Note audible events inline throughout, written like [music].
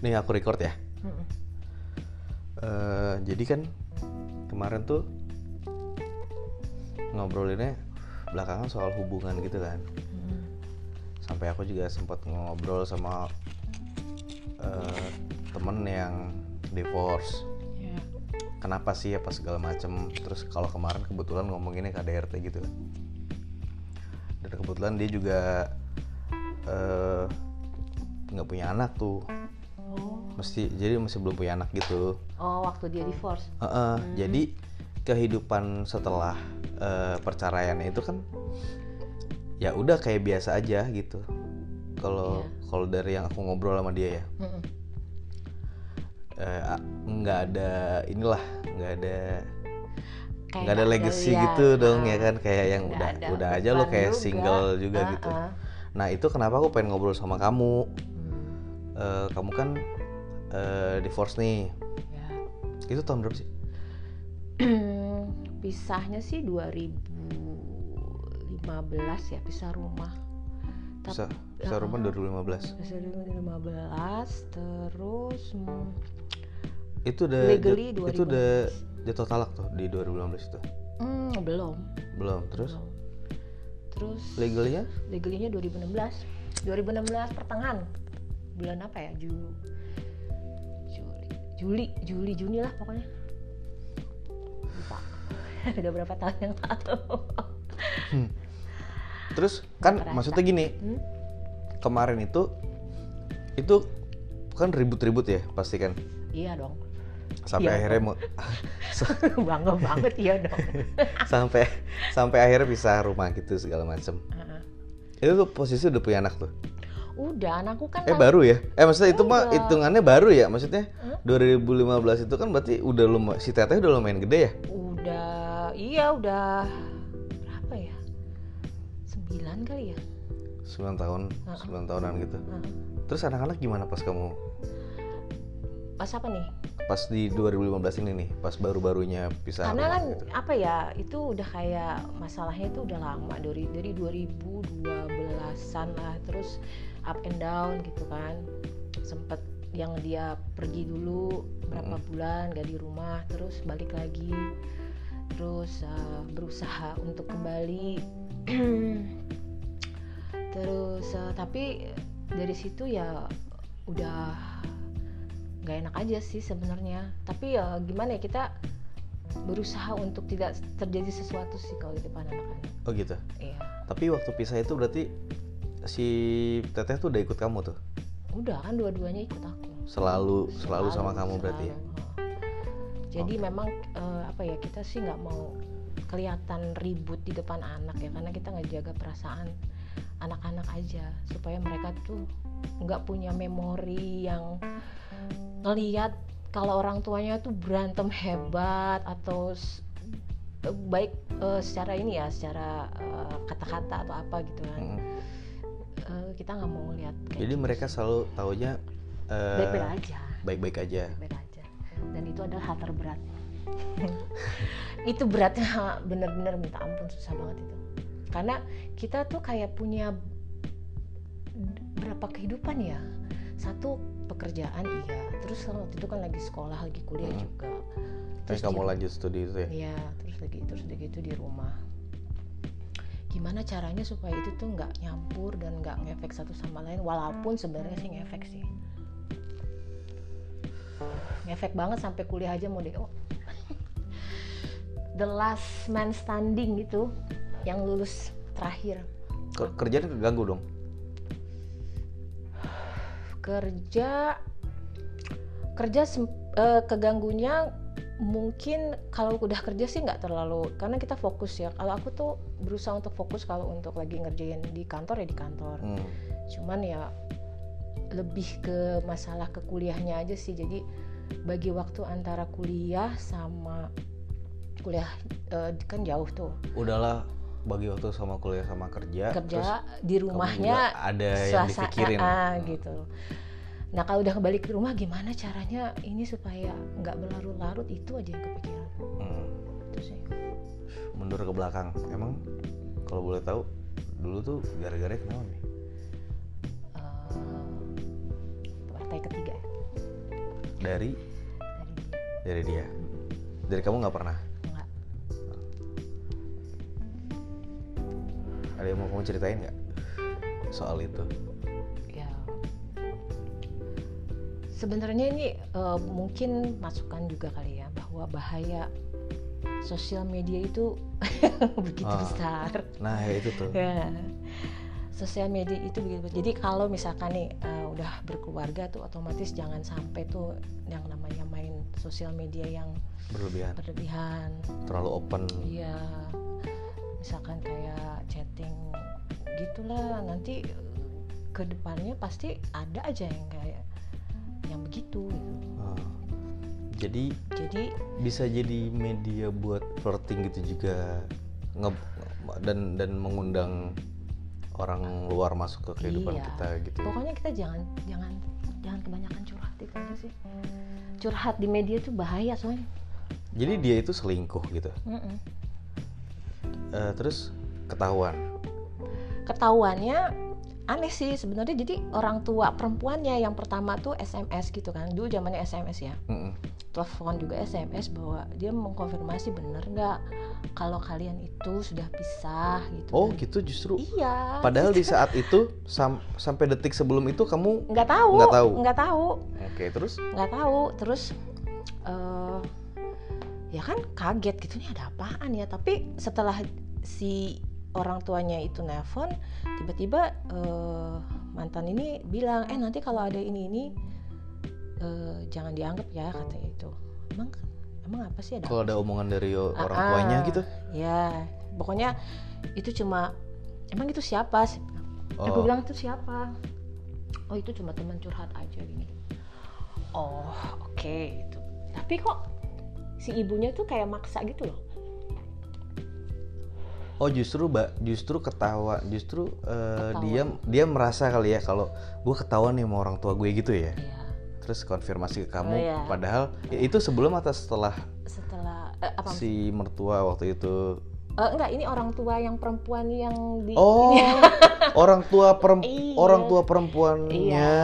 nih aku record ya. Mm-mm. Eh, jadi kan kemarin tuh ngobrolinnya belakangan soal hubungan gitu kan. Mm. Sampai aku juga sempat ngobrol sama eh, temen yang divorce. Ya. Kenapa sih apa segala macem. Terus kalau kemarin kebetulan ngomonginnya KDRT gitu kan. Dan kebetulan dia juga eh, nggak punya anak tuh. Oh. Mesti jadi masih belum punya anak gitu. Oh, waktu dia divorce. Heeh, Jadi kehidupan setelah eh, perceraian itu kan ya udah kayak biasa aja gitu. Kalau kalau dari yang aku ngobrol sama dia ya, a- nggak ada inilah, nggak ada Kayak nggak ada legacy ya, gitu dong ya kan kayak yang udah ada udah aja lo kayak juga. single juga Ah, gitu. ah. Nah itu kenapa aku pengen ngobrol sama kamu. Hmm, Eh, kamu kan eh, divorce nih. ya. Itu tahun berapa sih? [clears throat] Pisahnya sih 2015 ya, pisah rumah. Tapi- Bisa bisa rumah Ah, 2015. Pisah 2015 terus hmm, Itu udah Legally jat- itu udah jatuh talak tuh di 2015 itu. hmm, belum. Belum. Terus belum. Terus legalnya legalinya 2016 2016 pertengahan bulan apa ya? Ju Juli. Juli Juli Juni lah pokoknya. Lupa. [laughs] Udah berapa tahun yang lalu. Terus kan Kerasa. maksudnya gini, Hmm? kemarin itu itu kan ribut-ribut ya pasti kan? Iya dong. Sampai Iya akhirnya mau [laughs] bangga banget iya dong. [laughs] Sampai sampai akhirnya pisah rumah gitu segala macem. Heeh. itu tuh posisi udah punya anak tuh udah anakku kan eh baru ya? Eh maksudnya itu mah hitungannya baru ya? Maksudnya Hah? 2015 itu kan berarti udah lu si teteh udah lumayan gede ya? Udah iya udah berapa ya? Sembilan kali ya? 9 tahun. 9 tahunan gitu. Heeh. terus anak-anak gimana pas kamu? Pas apa nih? Pas di 2015 ini nih pas baru-barunya pisah karena kan gitu. apa ya itu udah kayak masalahnya itu udah lama dari dari 2012an lah terus up and down gitu kan. Sempet yang dia pergi dulu berapa bulan gak di rumah terus balik lagi. Terus uh, berusaha untuk kembali. [clears throat] Terus uh, tapi dari situ ya udah nggak enak aja sih sebenarnya. Tapi ya gimana ya kita berusaha untuk tidak terjadi sesuatu sih kalau di depan anak-anak. Oh gitu? Iya. Tapi waktu pisah itu berarti si teteh tuh udah ikut kamu tuh? Udah kan dua-duanya ikut aku. Selalu selalu sama kamu berarti? ya selalu, jadi memang eh, apa ya kita sih nggak mau kelihatan ribut di depan anak ya karena kita nggak jaga perasaan anak-anak aja. Supaya mereka tuh nggak punya memori yang ngeliat kalau orang tuanya tuh berantem hebat atau eh, baik eh, secara ini ya secara kata-kata atau apa gitu kan. Mm. Eh, kita nggak mau lihat kayak jadi gitu mereka selalu taunya eh, baik-baik aja. baik-baik aja. Aja. Dan itu adalah hal terberat. [laughs] Itu beratnya bener-bener minta ampun susah banget itu. Karena kita tuh kayak punya berapa kehidupan ya? Satu pekerjaan iya. Terus waktu itu kan lagi sekolah lagi kuliah Hmm. juga. Terus kamu lanjut studi itu ya? Iya, terus lagi terus lagi itu di rumah. Gimana caranya supaya itu tuh nggak nyampur dan nggak ngefek satu sama lain, walaupun sebenarnya sih ngefek sih. Ngefek banget sampai kuliah aja mau DO. The last man standing gitu, yang lulus terakhir Ke- kerjaan keganggu dong kerja kerja sem- eh, keganggunya mungkin kalau udah kerja sih nggak terlalu karena kita fokus ya. Kalau aku tuh berusaha untuk fokus kalau untuk lagi ngerjain di kantor ya di kantor. Hmm. cuman ya lebih ke masalah ke kuliahnya aja sih. Jadi bagi waktu antara kuliah sama kuliah eh, kan jauh tuh. Udahlah bagi waktu sama kuliah sama kerja terus kerja di rumahnya ada yang dipikirin. ah, Hmm. gitu nah kalau udah kembali ke rumah gimana caranya ini supaya nggak berlarut-larut? Itu aja yang kepikiran. Hmm. itu sih. Mundur ke belakang. Emang kalau boleh tahu dulu tuh gara-gara kenapa nih? Eh, partai ketiga. Dari? Dari dia. Dari dia. Dari kamu nggak pernah? Enggak ada yang mau kamu ceritain nggak soal itu sebenarnya ini eh, mungkin masukan juga kali ya bahwa bahaya sosial media itu [laughs] begitu Ah. besar. Nah ya itu tuh. Ya. Sosial media itu begitu. Jadi kalau misalkan nih eh, udah berkeluarga tuh otomatis jangan sampai tuh yang namanya main sosial media yang berlebihan. berlebihan. Terlalu open. Iya. Misalkan kayak chatting gitulah. Nanti eh, ke depannya pasti ada aja yang kayak yang begitu gitu. Ah. jadi jadi bisa jadi media buat flirting gitu juga nge dan dan mengundang orang luar masuk ke kehidupan Iya. kita gitu ya. pokoknya kita jangan jangan jangan kebanyakan curhat itu aja sih curhat di media tuh bahaya soalnya jadi dia itu selingkuh gitu Mm-mm. Eh, terus ketahuan ketahuannya aneh sih sebenarnya jadi orang tua perempuannya yang pertama tuh SMS gitu kan. Dulu zamannya SMS ya. Mm-mm. telepon juga SMS bahwa dia mengkonfirmasi bener nggak kalau kalian itu sudah pisah gitu oh kan. gitu justru? Iya. Padahal di [laughs] saat itu sam- sampai detik sebelum itu kamu nggak tahu. Nggak tahu. nggak tahu. Oke terus? Nggak tahu. Terus eh ya kan kaget gitu nih ada apaan ya? Tapi setelah si orang tuanya itu nelpon tiba-tiba eh, mantan ini bilang eh nanti kalau ada ini ini eh, jangan dianggap ya katanya itu. Emang emang apa sih ada? Kalau ada omongan dari o- orang Ah, tuanya ah. gitu? Ya pokoknya itu cuma emang itu siapa sih? Aku oh. bilang itu siapa? Oh itu cuma teman curhat aja gini. Oh oke itu tapi kok si ibunya tuh kayak maksa gitu loh oh justru mbak justru ketawa justru Ketawa. dia dia merasa kali ya kalau gue ketahuan nih sama orang tua gue gitu ya Iya. terus konfirmasi ke kamu Oh, iya. padahal ya, itu sebelum atau setelah setelah eh, apa si mertua waktu itu Eh, enggak ini orang tua yang perempuan yang di oh ini. [laughs] orang tua perem- Iya. orang tua perempuannya iya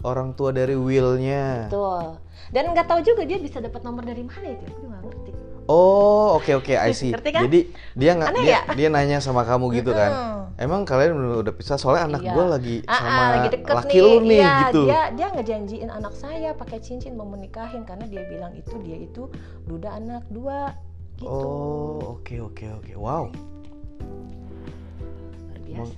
orang tua dari Willnya betul dan nggak tahu juga dia bisa dapat nomor dari mana itu aku nggak ngerti oh oke oke I see Ngerti kan? jadi dia nggak dia, ya? dia nanya sama kamu gitu kan emang kalian udah pisah soalnya anak Iya. gue lagi Ah, sama ah, lagi deket laki nih. lu nih Iya, gitu Dia dia ngejanjiin anak saya pakai cincin mau menikahin karena dia bilang itu dia itu duda anak dua gitu. oh oke oke oke wow Biasa.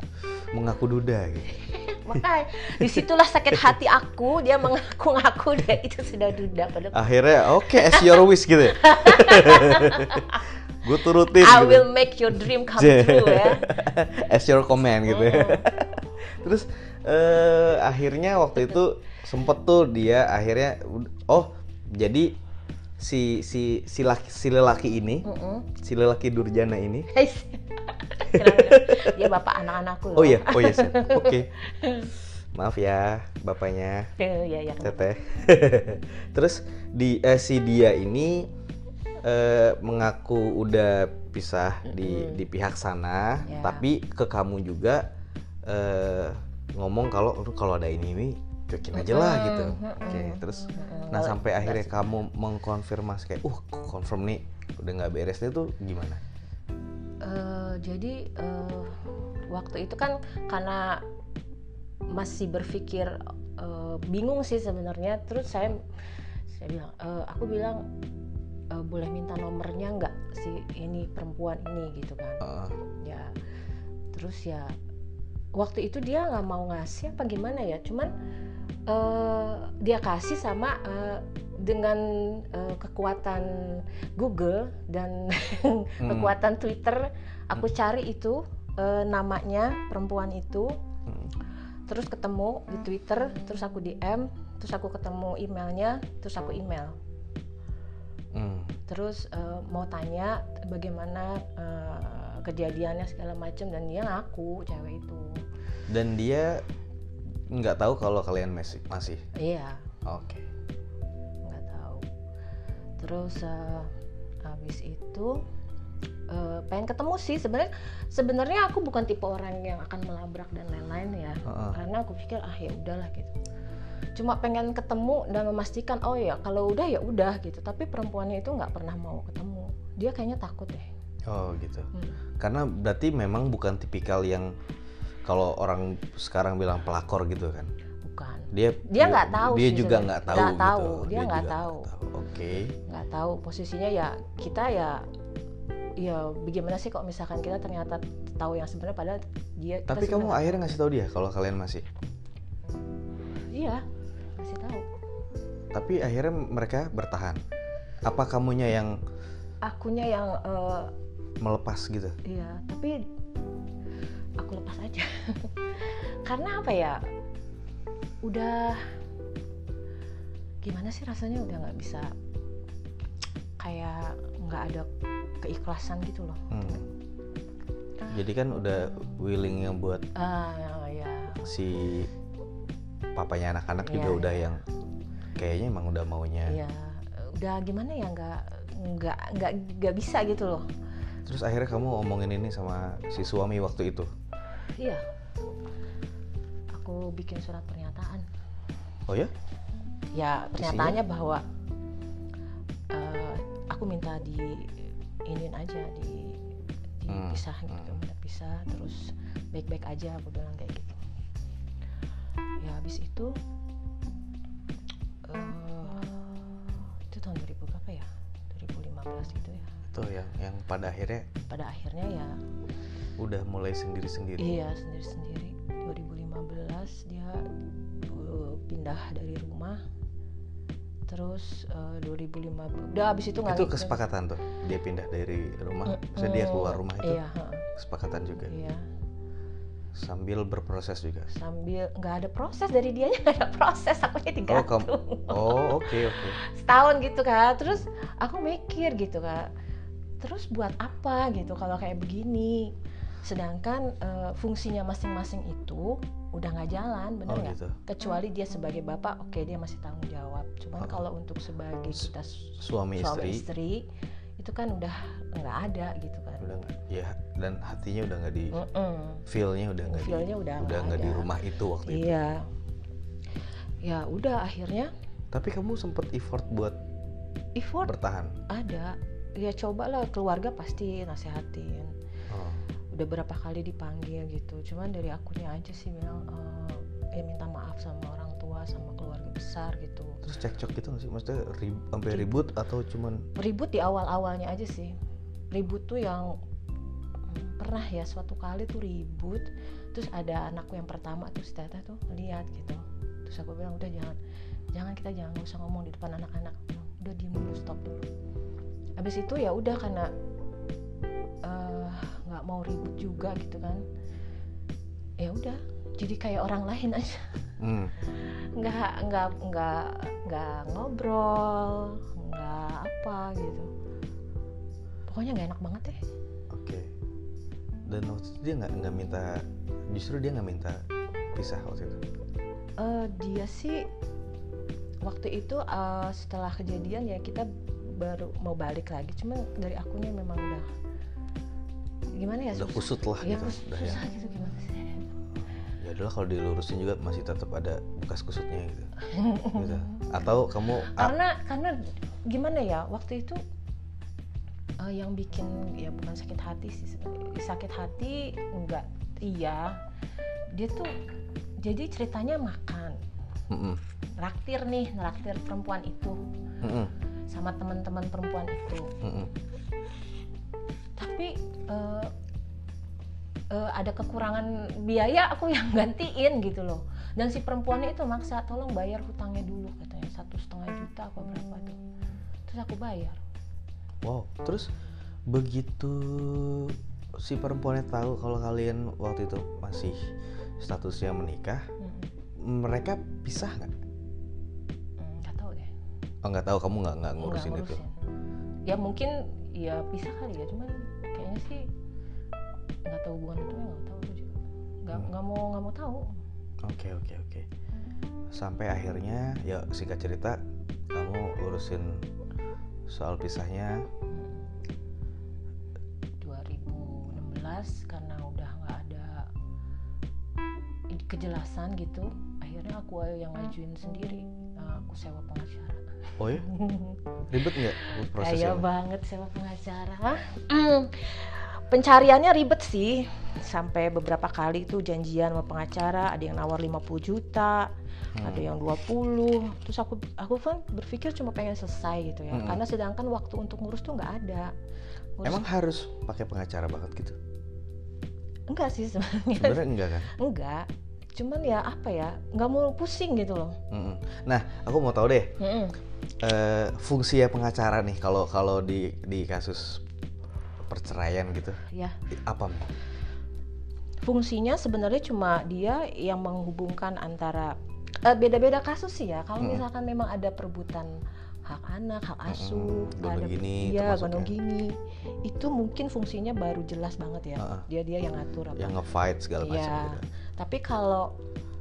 mengaku duda gitu [laughs] Makanya di situlah sakit hati aku dia mengaku-ngaku [laughs] dia itu sudah duda padahal akhirnya oke as your wish gitu ya [laughs] gue turutin I gitu. will make your dream come true ya. as your command gitu ya Mm. terus eh, akhirnya waktu itu sempet tuh dia akhirnya oh jadi si si si laki si lelaki ini Mm-mm. si lelaki durjana ini? [laughs] dia bapak anak-anakku loh. oh iya oh iya [laughs] oke maaf ya bapaknya Iya, iya. kenapa? teteh [laughs] terus di eh, si dia ini eh, mengaku udah pisah di Mm-mm. di pihak sana Ya. tapi ke kamu juga eh, ngomong kalau "Aduh, kalau ada ini ini cuekin aja lah gitu mm-mm, oke terus mm-mm. nah sampai akhirnya kamu mengkonfirmasi kayak uh confirm nih udah nggak beres nih tuh gimana Eh, jadi eh, waktu itu kan karena masih berpikir eh, bingung sih sebenarnya. Terus saya saya bilang eh, aku bilang eh, boleh minta nomornya nggak si ini perempuan ini gitu kan. Heeh. ya terus ya waktu itu dia nggak mau ngasih apa gimana ya. Cuman eh, dia kasih sama eh, dengan eh, kekuatan Google dan [laughs] Hmm. kekuatan Twitter aku cari itu eh, namanya perempuan itu Hmm. terus ketemu di Twitter terus aku DM terus aku ketemu emailnya terus aku email Hmm. terus eh, mau tanya bagaimana eh, kejadiannya segala macam dan dia ngaku cewek itu dan dia nggak tahu kalau kalian masih masih iya oke tahu terus eh, habis itu eh, pengen ketemu sih sebenarnya sebenarnya aku bukan tipe orang yang akan melabrak dan lain-lain ya Heeh. karena aku pikir ah ya udahlah gitu cuma pengen ketemu dan memastikan oh ya kalau udah ya udah gitu tapi perempuannya itu nggak pernah mau ketemu dia kayaknya takut deh Oh gitu. Hmm. Karena berarti memang bukan tipikal yang kalau orang sekarang bilang pelakor gitu kan. Bukan Dia Dia nggak tahu Dia sih juga nggak tahu Nggak gitu. tahu, dia nggak tahu. Oke. nggak tahu posisinya ya kita ya ya bagaimana sih kok misalkan kita ternyata tahu yang sebenarnya padahal dia Tapi kamu akhirnya ngasih tahu dia kalau kalian masih. iya kasih tahu Tapi akhirnya mereka bertahan. Apa kamunya yang akunya yang eh, melepas gitu? Iya, tapi aku lepas aja. [laughs] Karena apa ya? Udah gimana sih rasanya udah nggak bisa kayak nggak ada keikhlasan gitu loh. Hmm. Jadi kan udah willing yang buat Ah ya, si papanya anak-anak juga Iya, udah yang kayaknya emang udah maunya. ya udah gimana ya nggak nggak nggak nggak bisa gitu loh. Terus akhirnya kamu omongin ini sama si suami waktu itu. Iya. Aku bikin surat pernyataan. Oh ya? ya pernyataannya bahwa eh, aku minta di inin aja di Hmm, dipisah gitu hmm. minta pisah terus baik-baik aja aku bilang kayak gitu ya habis itu eh, itu tahun 2000 berapa ya 2015 gitu ya Itu yang yang pada akhirnya pada akhirnya ya udah mulai sendiri-sendiri. iya sendiri-sendiri 2015 dia uh, pindah dari rumah. Terus eh, 2015 udah habis itu nggak itu kesepakatan tuh dia pindah dari rumah. Bisa dia keluar rumah itu iya kesepakatan juga. Iya. Sambil berproses juga. Sambil nggak ada proses dari dia nggak ada proses aku oh digantung kamu oh oke oke. [laughs] Setahun gitu kan terus aku mikir gitu kan terus buat apa gitu kalau kayak begini sedangkan eh, fungsinya masing-masing itu udah nggak jalan bener oh nggak? gitu. Kecuali dia sebagai bapak oke dia masih tanggung jawab. Cuman Oh. kalau untuk sebagai kita su- suami suami istri. istri itu kan udah nggak ada gitu kan. Udah nggak ya dan hatinya udah nggak di Mm-mm. feelnya udah nggak di Feel-nya udah udah nggak di rumah itu waktu itu. Iya. Ya udah akhirnya tapi kamu sempet effort buat effort? bertahan? Ada. Ya cobalah keluarga pasti nasehatin. oh. Udah berapa kali dipanggil gitu. Cuman dari akunya aja sih bilang eh, ya minta maaf sama orang tua sama keluarga besar gitu. Terus cekcok gitu nggak sih? Maksudnya rib- sampai Ribut. atau cuman ribut di awal awalnya aja sih. Ribut tuh yang hmm, pernah ya suatu kali tuh ribut. Terus ada anakku yang pertama tuh si Tata tuh lihat gitu. Terus aku bilang udah jangan jangan kita jangan usah ngomong di depan anak-anak. Udah diem dulu stop dulu. Habis itu ya udah karena eh, nggak mau ribut juga gitu kan. Ya udah jadi kayak orang lain [laughs] aja. Hmm. nggak nggak nggak nggak ngobrol nggak apa gitu. Pokoknya nggak enak banget deh oke. Dan waktu itu dia nggak nggak minta justru dia nggak minta pisah waktu itu? Eh, dia sih waktu itu eh, setelah kejadian ya kita baru mau balik lagi. Cuman dari akunya memang udah gimana ya udah kusut lah ya gitu udah yang gitu gimana sih? Ya adalah kalau dilurusin juga masih tetap ada bekas kusutnya gitu. [laughs] Gitu. Atau kamu ah, karena karena gimana ya waktu itu eh, yang bikin ya bukan sakit hati sih sakit hati enggak. Iya dia tuh jadi ceritanya makan. Mm-mm, raktir nih raktir perempuan itu. Mm-mm, sama teman-teman perempuan itu. Mm-mm. Tapi eh, eh, ada kekurangan biaya aku yang [laughs] gantiin gitu loh. Dan si perempuannya itu maksa tolong bayar hutangnya dulu katanya. Satu setengah juta apa berapa tuh. Terus aku bayar. Wow terus begitu si perempuannya tahu kalau kalian waktu itu masih statusnya menikah Mm-mm. mereka pisah nggak? Hmm, nggak tahu deh. Oh nggak tahu kamu nggak nggak Nggak ngurusin. Itu ya mungkin ya bisa kali ya cuman kayaknya sih nggak tahu hubungan itu ya nggak tahu aku juga nggak Hmm. nggak mau nggak mau tahu. Oke oke oke. Sampai akhirnya ya singkat cerita kamu urusin soal pisahnya. 2016 karena udah nggak ada kejelasan gitu akhirnya aku yang ngajuin sendiri Nah, aku sewa pengacara oh ya ribet nggak kaya prosesnya banget sewa pengacara. Hah? Mm. pencariannya ribet sih. Sampai beberapa kali tuh janjian sama pengacara ada yang nawar 50 juta Hmm. ada yang 20 terus aku aku kan berpikir cuma pengen selesai gitu ya. Hmm. karena sedangkan waktu untuk ngurus tuh nggak ada. Ngurus- emang harus pakai pengacara banget gitu? Enggak sih sebenarnya. Sebenarnya enggak kan? Enggak. Cuman ya apa ya? Nggak mau pusing gitu loh. Mm-mm. nah aku mau tahu deh. Mm-mm. Eh, fungsi ya pengacara nih kalau kalau di di kasus perceraian gitu ya apa fungsinya sebenarnya cuma dia yang menghubungkan antara eh, beda-beda kasus sih ya kalau Mm. misalkan memang ada perebutan hak anak hak asuh Mm-mm. ada Gonogini iya ya. gini itu mungkin fungsinya baru jelas banget ya Heeh. dia dia yang ngatur apa yang nge-fight segala macam Iya. gitu tapi kalau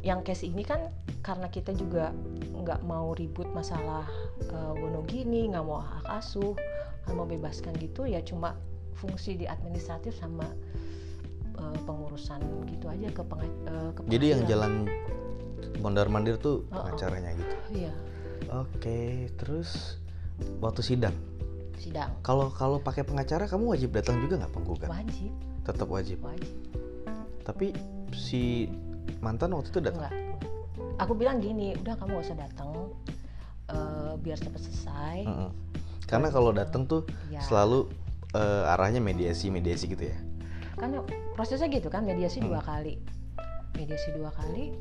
yang case ini kan karena kita juga nggak mau ribut masalah uh, wonogini nggak mau hak asuh nggak mau bebaskan gitu ya cuma fungsi di administratif sama uh, pengurusan gitu aja ke, penga- uh, ke jadi yang jalan mondar mandir tuh Oh, oh. pengacaranya gitu? Iya. Oke terus waktu sidang? Sidang. Kalau kalau pakai pengacara kamu wajib datang juga nggak penggugat? Wajib. Tetap wajib? Wajib. Tapi si mantan waktu itu datang? Enggak. Aku bilang gini udah kamu gak usah datang uh, biar cepat selesai. Mm-mm. karena kalau datang tuh ya selalu eh, arahnya mediasi mediasi gitu ya? Kan prosesnya gitu kan mediasi dua Hmm. kali. Mediasi dua kali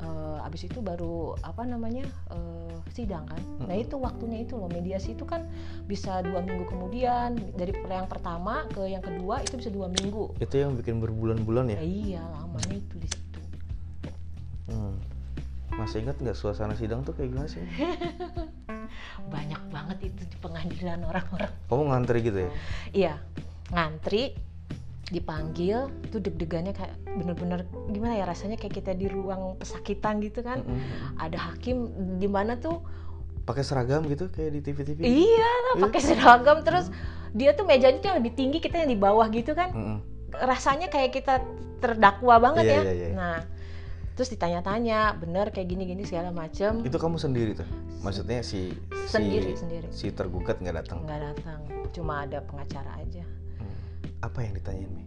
eh, abis itu baru apa namanya eh, sidang kan. Nah Mm-mm. itu waktunya itu loh. Mediasi itu kan bisa dua minggu kemudian dari yang pertama ke yang kedua itu bisa dua minggu. Itu yang bikin berbulan-bulan ya? Ya iya lamanya itu di situ. Hmm. masih ingat nggak suasana sidang tuh kayak gimana sih? [laughs] Banyak banget itu di pengadilan orang-orang. Kamu ngantri gitu ya? Iya ngantri dipanggil itu deg-degannya kayak bener-bener gimana ya rasanya kayak kita di ruang pesakitan gitu kan. Mm-mm. ada hakim di mana tuh? Pakai seragam gitu kayak di TV-TV iya lah pakai seragam terus dia tuh mejanya tuh yang lebih tinggi kita yang di bawah gitu kan. Mm-mm. rasanya kayak kita terdakwa banget Iya, ya. iya, iya. nah terus ditanya-tanya bener kayak gini-gini segala macem? Itu kamu sendiri tuh? Maksudnya si sendiri si sendiri si tergugat nggak datang? Nggak datang cuma ada pengacara aja. Hmm. Apa yang ditanyain Mi?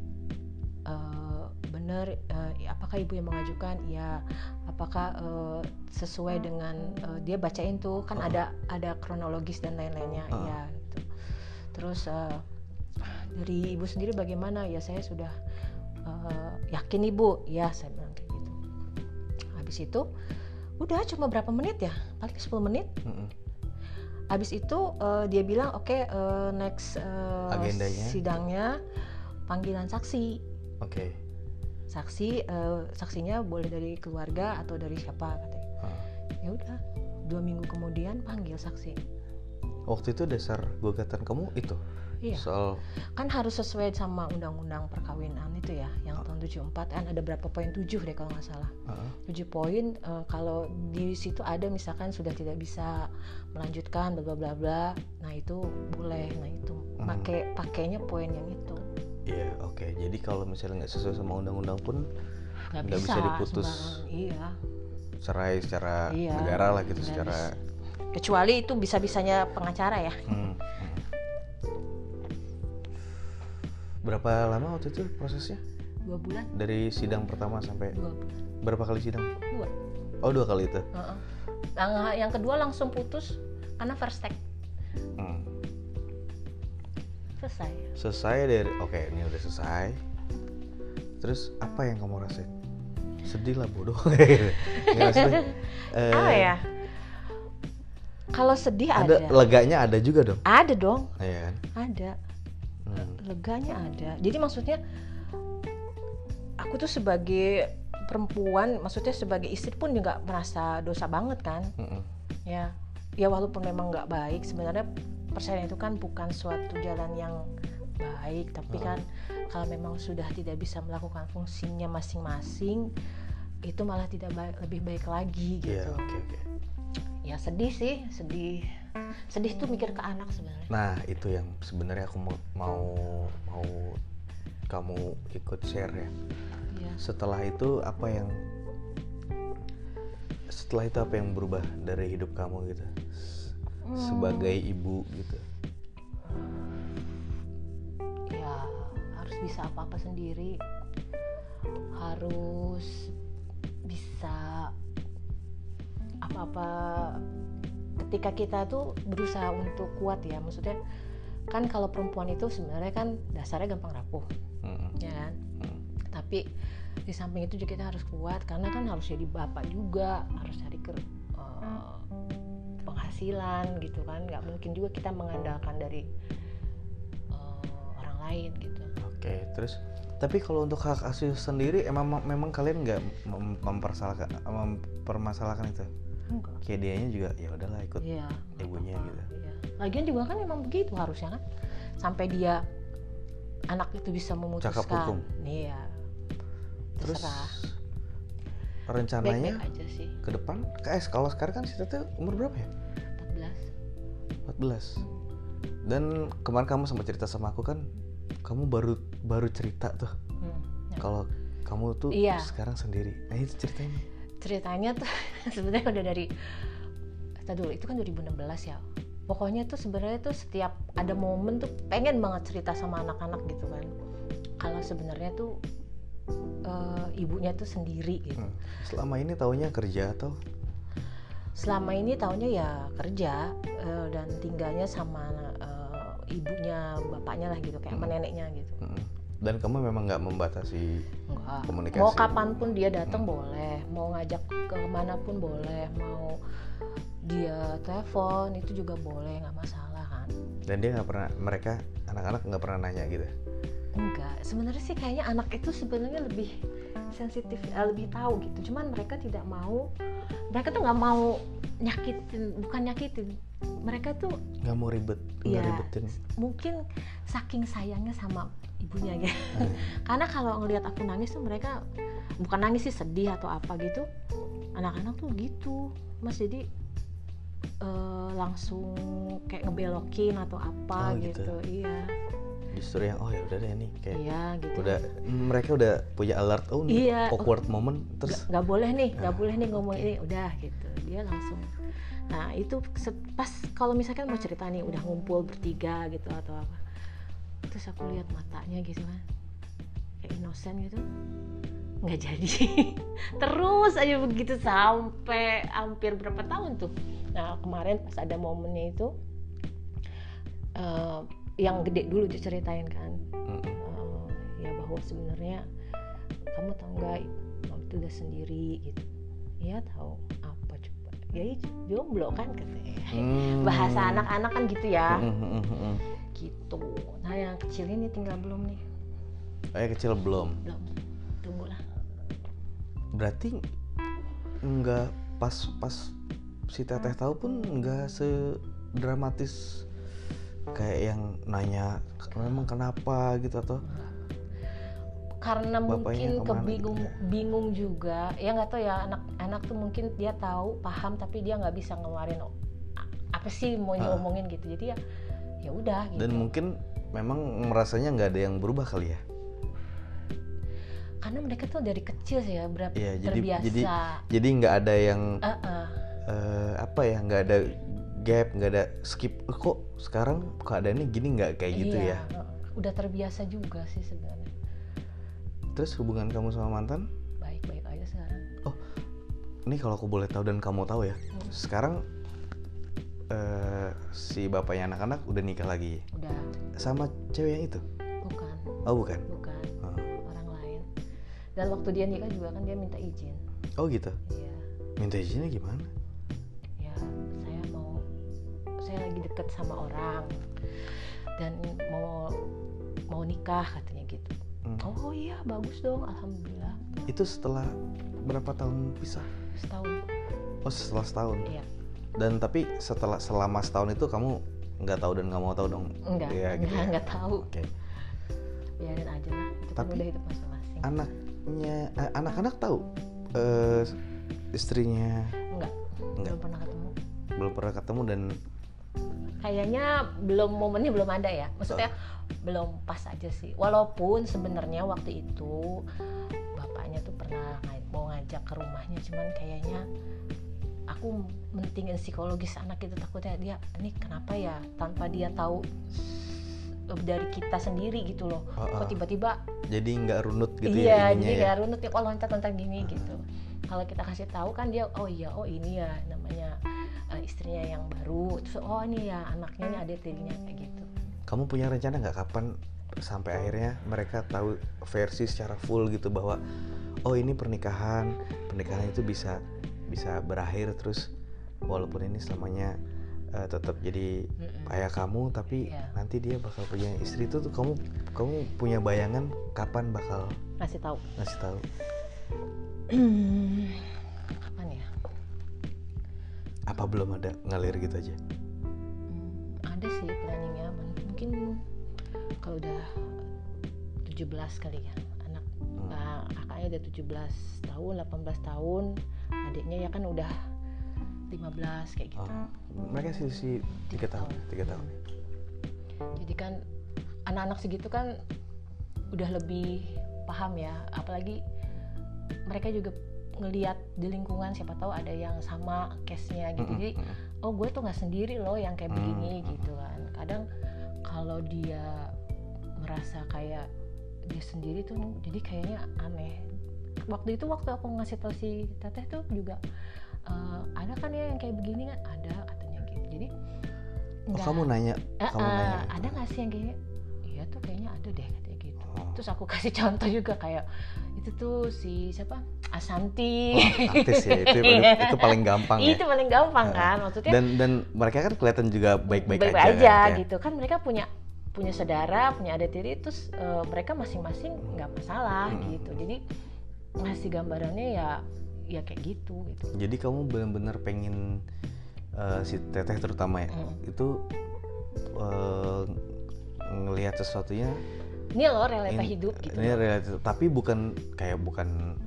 Eh, bener eh, apakah ibu yang mengajukan? Ya apakah eh, sesuai dengan eh, dia bacain tuh kan Oh. ada ada kronologis dan lain-lainnya. Oh. ya gitu. Terus eh, dari ibu sendiri bagaimana? Ya saya sudah eh, yakin ibu. Ya saya bilang kayak gitu. Habis itu udah cuma berapa menit ya? Paling 10 menit. Mm-mm. Habis itu eh, dia bilang oke eh, next eh, Agendanya? sidangnya panggilan saksi. Oke. Saksi eh, saksinya boleh dari keluarga atau dari siapa katanya. Ah. ya udah dua minggu kemudian panggil saksi. Waktu itu dasar gugatan kamu itu iya soal kan harus sesuai sama undang-undang perkawinan itu ya yang tahun 74 kan ada berapa poin 7 deh kalau nggak salah Ah. 7 poin eh, kalau di situ ada misalkan sudah tidak bisa melanjutkan bla bla bla bla nah itu boleh nah itu Hmm. pakai pakainya poin yang itu Iya, oke. Jadi kalau misalnya nggak sesuai sama undang-undang pun nggak Nggak bisa diputus. iya cerai secara Iya, negara lah gitu, secara kecuali itu bisa bisanya pengacara ya Hmm, Berapa lama waktu itu prosesnya? dua bulan Dari sidang pertama sampai dua bulan berapa kali sidang? dua Oh dua kali itu. Heeh. yang, yang kedua langsung putus karena first take Hmm. selesai Selesai dari, oke ini udah selesai. Terus apa yang kamu rasain? Sedih lah bodoh. [laughs] Nggak, maksudnya, [laughs] eh, apa ya kalau sedih Ada ada leganya ada juga dong. ada dong Iya kan? ada. Leganya ada jadi maksudnya aku tuh sebagai perempuan maksudnya sebagai istri pun juga merasa dosa banget kan Mm-mm. ya ya walaupun memang nggak baik sebenarnya perceraian itu kan bukan suatu jalan yang baik tapi Hmm. kan kalau memang sudah tidak bisa melakukan fungsinya masing-masing itu malah tidak baik lebih baik lagi gitu oke oke. Ya sedih sih sedih sedih tuh mikir ke anak sebenarnya Nah itu yang sebenarnya aku mau mau mau kamu ikut share ya. Iya. Setelah itu apa yang setelah itu apa yang berubah dari hidup kamu gitu Hmm. sebagai ibu gitu ya harus bisa apa-apa sendiri harus bisa apa-apa ketika kita tuh berusaha untuk kuat ya. Maksudnya kan kalau perempuan itu sebenarnya kan dasarnya gampang rapuh Mm-mm. ya kan? Mm. tapi di samping itu juga kita harus kuat karena kan harus jadi bapak juga harus cari ke eh, penghasilan gitu kan. Nggak mungkin juga kita mengandalkan dari eh, orang lain gitu. Oke terus? Tapi kalau untuk hak asuh sendiri emang memang kalian nggak mem- mempersalahkan mempermasalahkan itu enggak kayak dianya juga ya udahlah ikut iya ibunya gitu Iya. Lagian juga kan emang begitu harusnya kan sampai dia anak itu bisa Cakap memutuskan. hukum. Iya. terus Terserah. rencananya Baik-baik aja sih. ke depan KS kalau sekarang kan si Tete umur berapa ya 14. 14 dan kemarin kamu sempat cerita sama aku kan kamu baru baru cerita tuh Hmm, ya. kalau kamu tuh Iya. sekarang sendiri nah itu ceritanya Ceritanya tuh [laughs] sebenarnya udah dari Tadi dulu itu kan 2016 ya. Pokoknya tuh sebenarnya tuh setiap ada momen tuh pengen banget cerita sama anak-anak gitu kan. Kalau sebenarnya tuh eh, ibunya tuh sendiri gitu. Hmm. selama ini taunya kerja atau selama ini taunya ya kerja eh, dan tinggalnya sama eh, ibunya bapaknya lah gitu kayak sama Hmm. neneknya gitu Mm. Dan kamu memang nggak membatasi enggak Komunikasi. mau kapan pun dia datang Hmm. boleh. Mau ngajak ke mana pun boleh. Mau dia telepon itu juga boleh nggak masalah kan? Dan dia nggak pernah mereka anak-anak nggak pernah nanya gitu? Enggak sebenarnya sih kayaknya anak itu sebenarnya lebih sensitif eh, lebih tahu gitu cuman mereka tidak mau mereka tuh nggak mau nyakitin bukan nyakitin mereka tuh nggak mau ribet Iya. ribetin mungkin saking sayangnya sama ibunya ya Hmm. [laughs] karena kalau ngelihat aku nangis tuh mereka bukan nangis sih sedih atau apa gitu anak-anak tuh gitu mas jadi eh, langsung kayak ngebelokin atau apa Oh, gitu. gitu. iya justru yang oh ya udah deh nih kayak iya gitu. udah mereka udah punya alert oh nih Iya. awkward moment terus nggak boleh nih nggak Ah, boleh nih ngomong ini udah gitu. Dia langsung nah itu pas kalau misalkan mau cerita nih udah ngumpul bertiga gitu atau apa terus aku lihat matanya gitu kan kayak inosen gitu. Nggak jadi. [laughs] Terus aja begitu sampai hampir berapa tahun tuh. Nah kemarin pas ada momennya itu eh, yang gede dulu diceritain kan. Mm-mm. eh, ya bahwa sebenarnya kamu tahu nggak kamu itu udah sendiri gitu. Iya tahu apa coba? Ya iya, jomblo kan katanya. Hmm. bahasa anak-anak kan gitu ya. Mm, mm, mm, mm. gitu. Nah yang kecil ini tinggal belum nih? Oh, yang kecil belum? Belum. Tunggu lah berarti nggak pas pas si teteh tahu pun nggak sedramatis kayak yang nanya memang kenapa? gitu atau karena Bapaknya mungkin kebingung gitu bingung juga. Ya nggak tahu ya anak-anak tuh mungkin dia tahu paham tapi dia nggak bisa ngeluarin "Oh, a- apa sih mau Ah. diomongin gitu. Jadi ya ya udah gitu. Dan mungkin memang merasanya nggak ada yang berubah kali ya? Karena mereka tuh dari kecil sih ya berapa Iya, jadi- terbiasa. jadi- jadi nggak ada yang Uh-uh. eh, apa ya nggak ada gap nggak ada skip. "Eh, kok sekarang keadaannya gini nggak kayak gitu Iya, ya? uh-uh. udah terbiasa juga sih sebenarnya. Terus hubungan kamu sama mantan? Baik-baik aja sekarang. Ini kalau aku boleh tahu dan kamu tahu ya. Hmm. sekarang eh, si bapaknya anak-anak udah nikah lagi. Udah. Sama cewek yang itu? Bukan. Oh bukan? Bukan. Oh. orang lain. Dan waktu dia nikah juga kan dia minta izin. Oh gitu? Iya. Minta izinnya gimana deket sama orang dan mau mau nikah katanya gitu. Hmm. oh iya bagus dong alhamdulillah. Itu setelah berapa tahun pisah? Setahun. Oh setelah setahun? Iya. Dan tapi setelah selama setahun itu kamu nggak tahu dan nggak mau tahu dong? Enggak Iya, gitu ya. enggak tahu. Oke. Biarin aja lah itu kan Tapi- udah hidup masing-masing. anaknya eh, anak-anak tahu eh, istrinya? Enggak. belum pernah ketemu. Belum pernah ketemu dan kayaknya belum momennya belum ada ya. Maksudnya belum pas aja sih. Walaupun sebenarnya waktu itu bapaknya tuh pernah mau ngajak ke rumahnya cuman kayaknya aku mentingin psikologis anak itu takutnya dia ini kenapa ya tanpa dia tahu dari kita sendiri gitu loh. Oh, oh. kok tiba-tiba jadi nggak runut gitu iya ya ininya jadi ya? ya runut ya oh loncat-loncat gini? gitu. Kalau kita kasih tahu kan dia oh iya oh ini ya namanya istrinya yang baru terus oh ini ya anaknya ini ada tirinya kayak gitu kamu punya rencana nggak kapan sampai akhirnya mereka tahu versi secara full gitu bahwa oh ini pernikahan pernikahan itu bisa bisa berakhir terus walaupun ini selamanya eh, tetap jadi Mm-mm. ayah kamu tapi Iya. nanti dia bakal punya istri itu tuh kamu kamu punya bayangan kapan bakal ngasih tahu ngasih tahu [clears throat] apa belum ada ngalir gitu aja? Hmm, ada sih planningnya mungkin kalau udah 17 kali ya anak Hmm. nah, kakaknya udah 17 tahun 18 tahun adiknya ya kan udah 15 kayak gitu. Oh, mereka sih sih tiga tahun. tiga tahun. Jadi kan anak-anak segitu kan udah lebih paham ya apalagi mereka juga ngelihat di lingkungan siapa tahu ada yang sama case-nya gitu. Jadi oh gue tuh nggak sendiri loh yang kayak begini Hmm. gitu kan. Kadang kalau dia merasa kayak dia sendiri tuh jadi kayaknya aneh. Waktu itu waktu aku ngasih tau si teteh tuh juga "Eh, ada kan ya yang kayak begini? Kan ada katanya gitu. Jadi Oh, kamu nanya? Eh, kamu eh, nanya? Ada nggak sih yang kayak iya tuh kayaknya ada deh katanya gitu. Oh. terus aku [laughs] kasih contoh juga kayak itu tuh si siapa? Asanti. Oh, artis ya itu, [laughs] Iya. itu paling gampang ya. Itu paling gampang kan? Maksudnya dan dan mereka kan kelihatan juga baik-baik aja, baik-baik aja, kan, gitu. Kan mereka punya punya saudara punya adik tiri terus eh, mereka masing-masing nggak masalah Hmm. gitu. Jadi ngasih gambarannya ya ya kayak gitu gitu. Jadi kamu benar-benar pengen eh, si teteh terutama ya Mm. itu eh, ngelihat sesuatunya ini loh realita ini- hidup gitu ini realita tapi bukan kayak bukan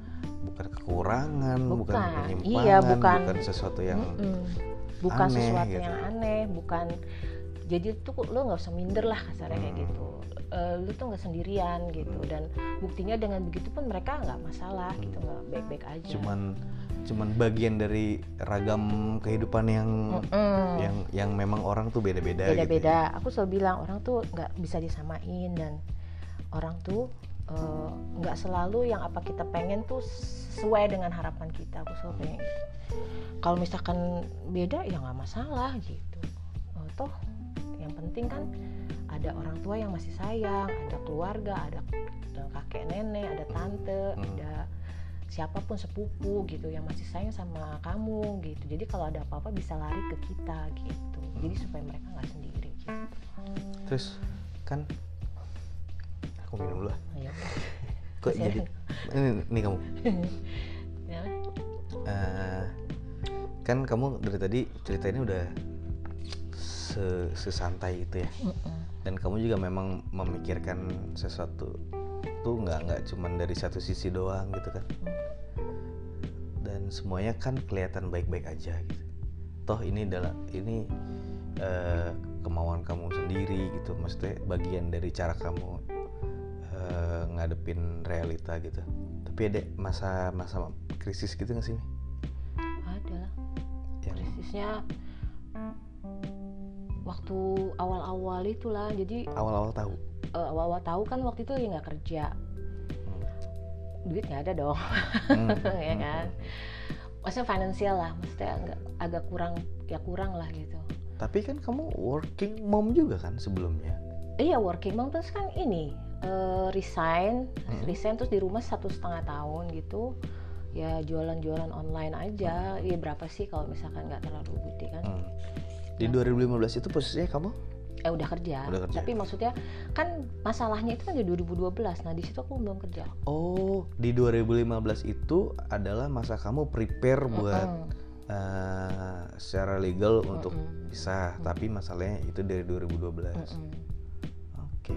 bukan kekurangan bukan, Bukan. penyimpangan Iya, bukan. sesuatu yang Mm-mm. bukan aneh sesuatu gitu. yang aneh bukan jadi tuh lo nggak usah minder lah kasarnya kayak Hmm. gitu Eh, lu tuh nggak sendirian gitu dan buktinya dengan begitu pun mereka nggak masalah gitu nggak baik-baik aja Hmm. cuman cuman bagian dari ragam kehidupan yang Mm-mm. yang yang memang orang tuh beda-beda gitu ya. beda-beda aku selalu bilang orang tuh nggak bisa disamain dan orang tuh eh, nggak selalu yang apa kita pengen tuh sesuai dengan harapan kita aku selalu pengen gitu. kalau misalkan beda ya nggak masalah gitu Eh, toh yang penting kan ada orang tua yang masih sayang ada keluarga ada ada kakek nenek ada tante Hmm. ada siapa pun sepupu gitu yang masih sayang sama kamu gitu jadi kalau ada apa-apa bisa lari ke kita gitu jadi supaya mereka nggak sendiri gitu terus kan aku minum dulu. Ayo. [laughs] kok Masih jadi ini, ini kamu. [laughs] Ya Eh, kan kamu dari tadi ceritainnya udah se sesantai itu ya? Mm-mm. dan kamu juga memang memikirkan sesuatu tuh nggak nggak cuman dari satu sisi doang gitu kan? Dan semuanya kan kelihatan baik-baik aja gitu. Toh ini adalah ini eh, kemauan kamu sendiri gitu. Maksudnya bagian dari cara kamu eh, ngadepin realita gitu. Tapi ada masa masa krisis gitu nggak sih Mi? ada lah. Yang krisisnya waktu awal-awal itulah. Jadi awal-awal tahu? Eh, awal-awal tahu kan waktu itu lagi nggak kerja. Duit nggak ada dong. Hmm, [laughs] ya hmm, kan? Maksudnya finansial lah. Maksudnya agak, agak kurang ya kurang lah gitu. Tapi kan kamu working mom juga kan sebelumnya. iya working mom terus kan ini eh, resign Hmm. resign terus di rumah satu setengah tahun gitu ya jualan-jualan online aja ya berapa sih kalau misalkan nggak terlalu gede kan Hmm. Di 2015 itu posisinya kamu? eh udah kerja. Udah kerja. tapi maksudnya kan masalahnya itu kan di 2012 nah di situ aku belum kerja Oh, di 2015 itu adalah masa kamu prepare buat Mm-mm. eh, secara legal untuk Mm-mm. bisa, tapi masalahnya itu dari 2012. Mm-mm. Oke.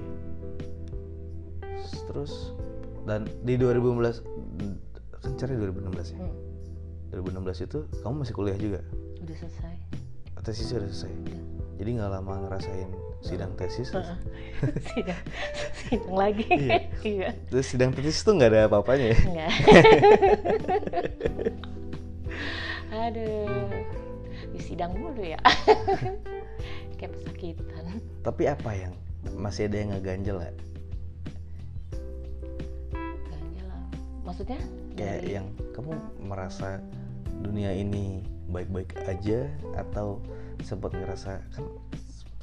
Terus dan di 2015 kan cari 2016 ya. Hmm. 2016 itu kamu masih kuliah juga? udah selesai Tesis udah selesai. Udah. Jadi nggak lama ngerasain sidang tesis. terus- [laughs] sidang sidang lagi Iya. iya Terus sidang tesis tuh nggak ada apa-apanya ya? enggak [laughs] aduh di sidang mulu ya [laughs] kayak pesakitan tapi apa yang masih ada yang ngeganjel nggak maksudnya? Kayak Dari- yang kamu merasa dunia ini baik-baik aja atau sempat ngerasa kan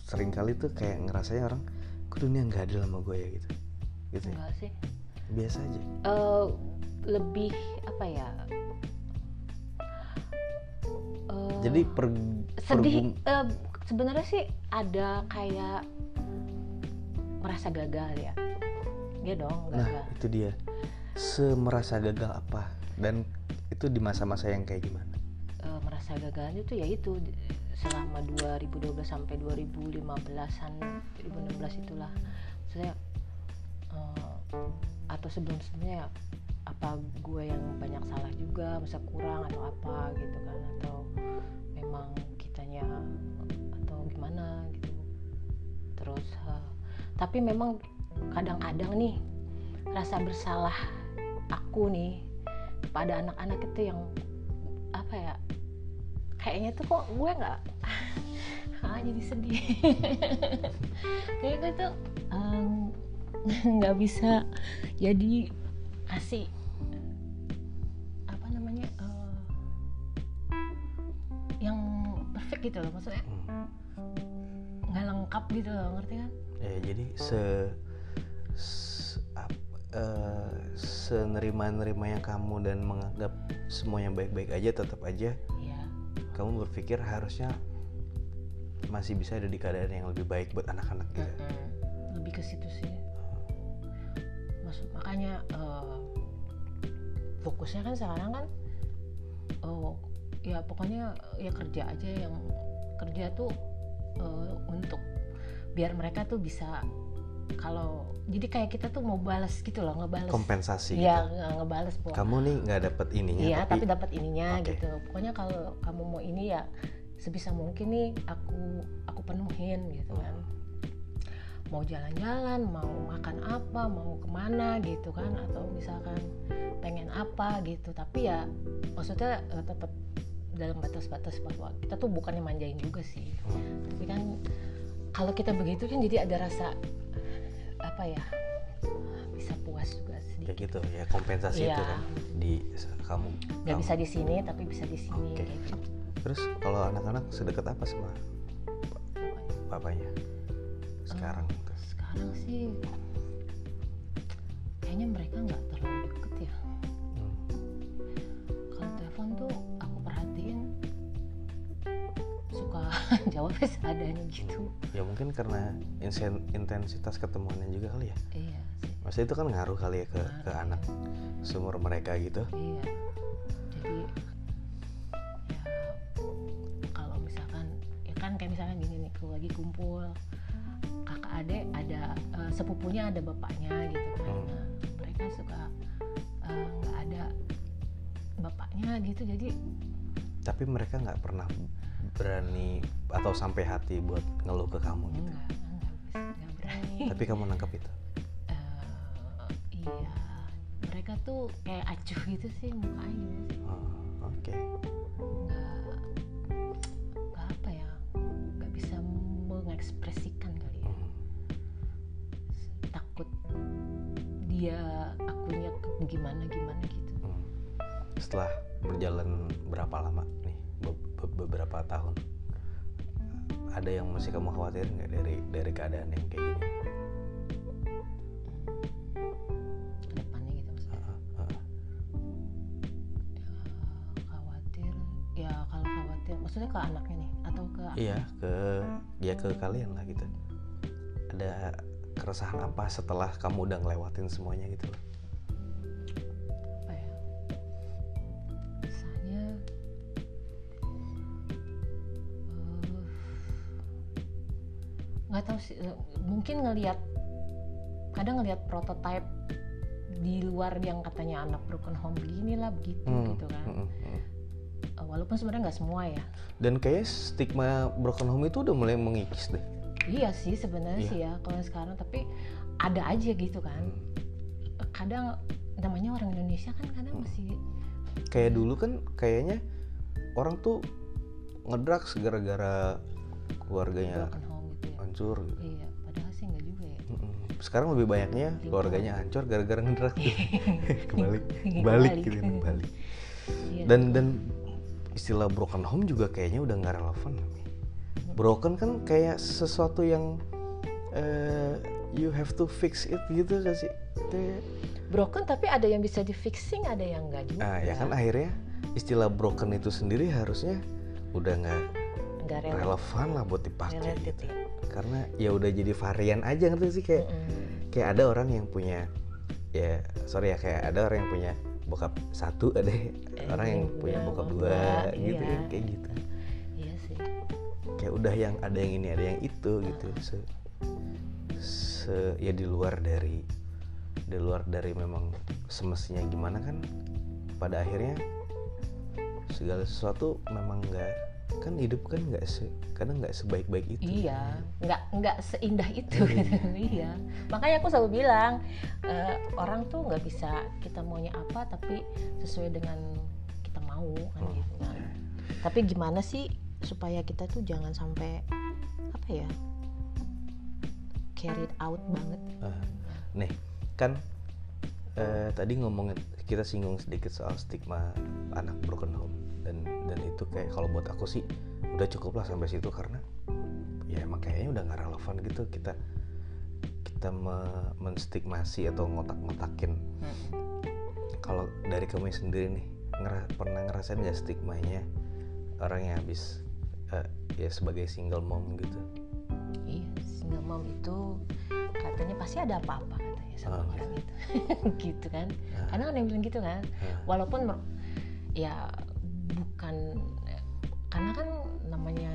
sering kali tuh kayak ngerasanya orang kok dunia nggak adil sama gue ya? gitu. Gitu ya? enggak sih. Biasa aja. Eh, lebih apa ya? Eh, jadi per, sedih pergum- eh, sebenarnya sih ada kayak merasa gagal ya. Ya dong nah gagal. itu dia semerasa gagal apa? Dan itu di masa-masa yang kayak gimana? Eh, merasa gagal itu ya itu selama 2012 sampai 2015an 2016 itulah. Saya atau sebelum sebelumnya apa gue yang banyak salah juga masa kurang atau apa gitu kan? Atau memang kitanya atau gimana gitu. Terus eh, tapi memang kadang-kadang nih rasa bersalah aku nih pada anak-anak itu yang apa ya kayaknya tuh kok gue nggak [laughs] ah jadi sedih. [laughs] Kayak gue tuh [laughs] nggak bisa jadi kasih apa namanya eh, yang perfect gitu loh maksudnya nggak lengkap gitu loh ngerti kan? Ya jadi se, se eh, senerima-nerima yang kamu dan menganggap semuanya baik-baik aja tetap aja ya kamu berpikir harusnya masih bisa ada di keadaan yang lebih baik buat anak-anak gitu. Mm-mm. lebih ke situ sih. Maksud makanya eh, fokusnya kan sekarang kan oh ya pokoknya ya kerja aja yang kerja tuh eh, untuk biar mereka tuh bisa kalau jadi kayak kita tuh mau balas gitu loh ngebales kompensasi ya gitu. nge- ngebales bahwa kamu nih nggak dapet ininya Iya, tapi, tapi, dapat ininya Oke. gitu. Pokoknya kalau kamu mau ini ya sebisa mungkin nih aku aku penuhin gitu kan. Mau jalan-jalan, mau makan apa, mau ke mana gitu kan, atau misalkan pengen apa gitu. Tapi ya maksudnya eh, tetap dalam batas-batas bahwa kita tuh bukannya manjain juga sih. Tapi kan kalau kita begitu kan jadi ada rasa apa ya bisa puas juga ya sedikit. gitu ya kompensasi Iya. itu kan di kamu Nggak kamu. bisa di sini tapi bisa di sini Oke. gitu. terus kalau anak-anak sedekat apa sama papanya sekarang tuh? sekarang sih kayaknya mereka nggak terlalu deket ya Hmm. kalau telepon tuh jawabnya [laughs] seadanya gitu. Ya mungkin karena intensitas ketemuannya juga kali ya. Iya sih. Maksudnya itu kan ngaruh kali ya ke, ke Ngaruh, anak seumur mereka gitu. Iya. Jadi ya kalau misalkan ya kan kayak misalkan gini nih kalau lagi kumpul kakak adek ada eh, sepupunya ada bapaknya gitu kan. Hmm. nah, mereka suka eh, nggak ada bapaknya gitu jadi tapi mereka nggak pernah berani atau sampai hati buat ngeluh ke kamu gitu? Enggak enggak enggak berani. Tapi kamu nangkep itu? Eh, iya. Mereka tuh kayak acuh gitu sih mukanya gimana sih. Oh, oke. Nggak nggak apa ya? Nggak bisa mengekspresikan kali ya. Hmm. takut dia akunya ke- gimana gimana gitu. Hmm. setelah berjalan berapa lama beberapa tahun. Ada yang masih kamu khawatir nggak dari dari keadaan yang kayak gini? Ke depannya gitu maksudnya. Ah, ah. Ya, khawatir ya kalau khawatir maksudnya ke anaknya nih atau ke iya ke ya ke kalian lah gitu. Ada keresahan apa setelah kamu udah ngelewatin semuanya gitu loh nggak tahu sih eh, mungkin ngelihat kadang ngelihat prototype di luar yang katanya anak broken home begini lah begitu Hmm, gitu kan hmm, hmm. Eh, walaupun sebenarnya nggak semua ya dan kayaknya stigma broken home itu udah mulai mengikis deh iya sih sebenarnya Iya. sih ya kalau sekarang tapi ada aja gitu kan Hmm. kadang namanya orang Indonesia kan kadang Hmm. masih kayak dulu kan kayaknya orang tuh ngedrugs gara-gara keluarganya broken ya hancur gitu. iya padahal sih nggak juga ya. Mm-mm. sekarang lebih banyaknya keluarganya hancur gara-gara ngedrugs [laughs] gitu. kebalik balik gitu balik Iya. dan dan istilah broken home juga kayaknya udah nggak relevan broken kan kayak sesuatu yang eh, you have to fix it gitu gak sih? Kayak- broken tapi ada yang bisa di fixing ada yang enggak juga. Ah ya kan akhirnya istilah broken itu sendiri harusnya udah nggak enggak relevan relevan lah buat dipakai related gitu. ya karena ya udah jadi varian aja ngerti sih? Kayak Mm-mm. kayak ada orang yang punya ya sorry ya kayak ada orang yang punya bokap satu ada orang yang punya bokap dua, gitu iya. kayak gitu. Iya sih. Kayak udah yang ada yang ini ada yang itu gitu. Se, se ya di luar dari di luar dari memang semestinya gimana kan pada akhirnya segala sesuatu memang nggak kan hidup kan nggak se kadang nggak sebaik-baik itu Iya, nggak nggak seindah itu. Iya. gitu. [laughs] iya. Makanya aku selalu bilang eh, orang tuh nggak bisa kita maunya apa, tapi sesuai dengan kita mau kan Hmm. gitu kan. Tapi gimana sih supaya kita tuh jangan sampai apa ya carried out banget. Ah, nih kan eh, tadi ngomongin kita singgung sedikit soal stigma anak broken home. Dan dan itu kayak kalau buat aku sih udah cukup lah sampai situ karena ya emang kayaknya udah nggak relevan gitu. Kita kita me- menstigmasi atau ngotak-ngotakin. Kalau dari kamu sendiri nih ngera- pernah ngerasain nggak stigmanya orang yang habis eh, ya sebagai single mom gitu? Iya, single mom itu katanya pasti ada apa-apa katanya sama orang itu, [laughs] gitu kan. Ah. Kadang ada yang bilang gitu kan. Ah. walaupun ya bukan karena kan namanya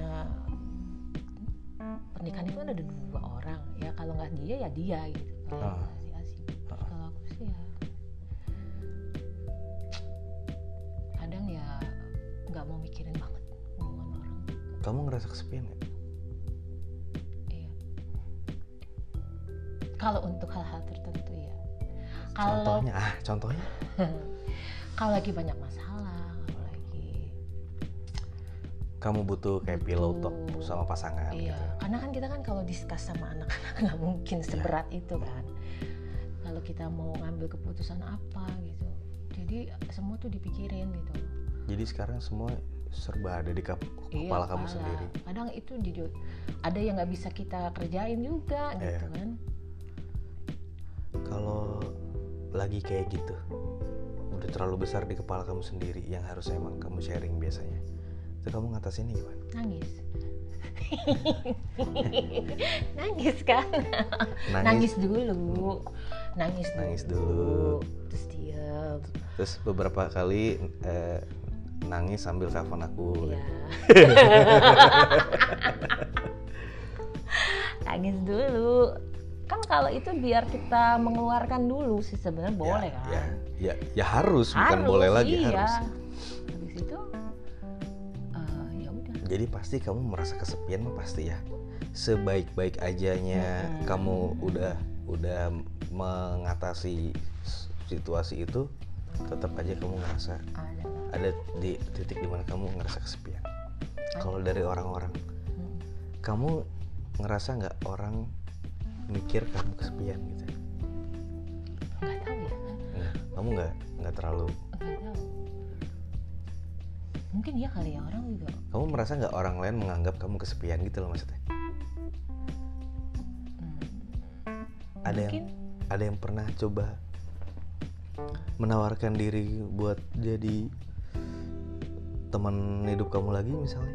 pernikahan itu kan ada dua orang ya kalau nggak dia ya dia gitu kalau Ah. si Asi Ah. kalau aku sih ya kadang ya nggak mau mikirin banget omongan orang kamu ngerasa kesepian nggak kalau untuk hal-hal tertentu ya kalau contohnya ah contohnya [laughs] kalau lagi banyak masalah kalau lagi kamu butuh kayak pillow talk sama pasangan Iya, gitu. karena kan kita kan kalau diskus sama anak-anak [laughs] nggak mungkin seberat itu kan. Kalau kita mau ngambil keputusan apa gitu, jadi semua tuh dipikirin gitu. Jadi sekarang semua serba ada di kap- Iya, kepala kamu kepala. sendiri. Kadang itu jujur ada yang nggak bisa kita kerjain juga gitu Iya. kan. Kalau lagi kayak gitu, udah terlalu besar di kepala kamu sendiri yang harus emang kamu sharing biasanya. Itu kamu ngatasinnya gimana? Nangis. [laughs] nangis kan? Nangis, dulu. Nangis dulu. Nangis dulu. Terus diam. Terus beberapa kali eh, nangis sambil telepon aku. Iya. [laughs] [laughs] Nangis dulu. Kan kalau itu biar kita mengeluarkan dulu sih sebenarnya boleh ya, kan. Ya, ya, ya harus, bukan Harus, boleh lagi iya. harus. Habis itu eh, ya udah. Jadi pasti kamu merasa kesepian pasti ya. Sebaik-baik ajanya Mm-mm. kamu udah udah mengatasi situasi itu, tetap aja kamu ngerasa Ada. ada di titik di mana kamu ngerasa kesepian. Kalau dari orang-orang, Hmm. kamu ngerasa nggak orang mikir kamu kesepian gitu? Nggak tahu ya. Nggak, kamu nggak nggak terlalu. Nggak tahu. Mungkin ya kali ya orang juga. Kamu merasa nggak orang lain menganggap kamu kesepian gitu loh maksudnya? hmm, Ada yang ada yang pernah coba menawarkan diri buat jadi teman hidup kamu lagi misalnya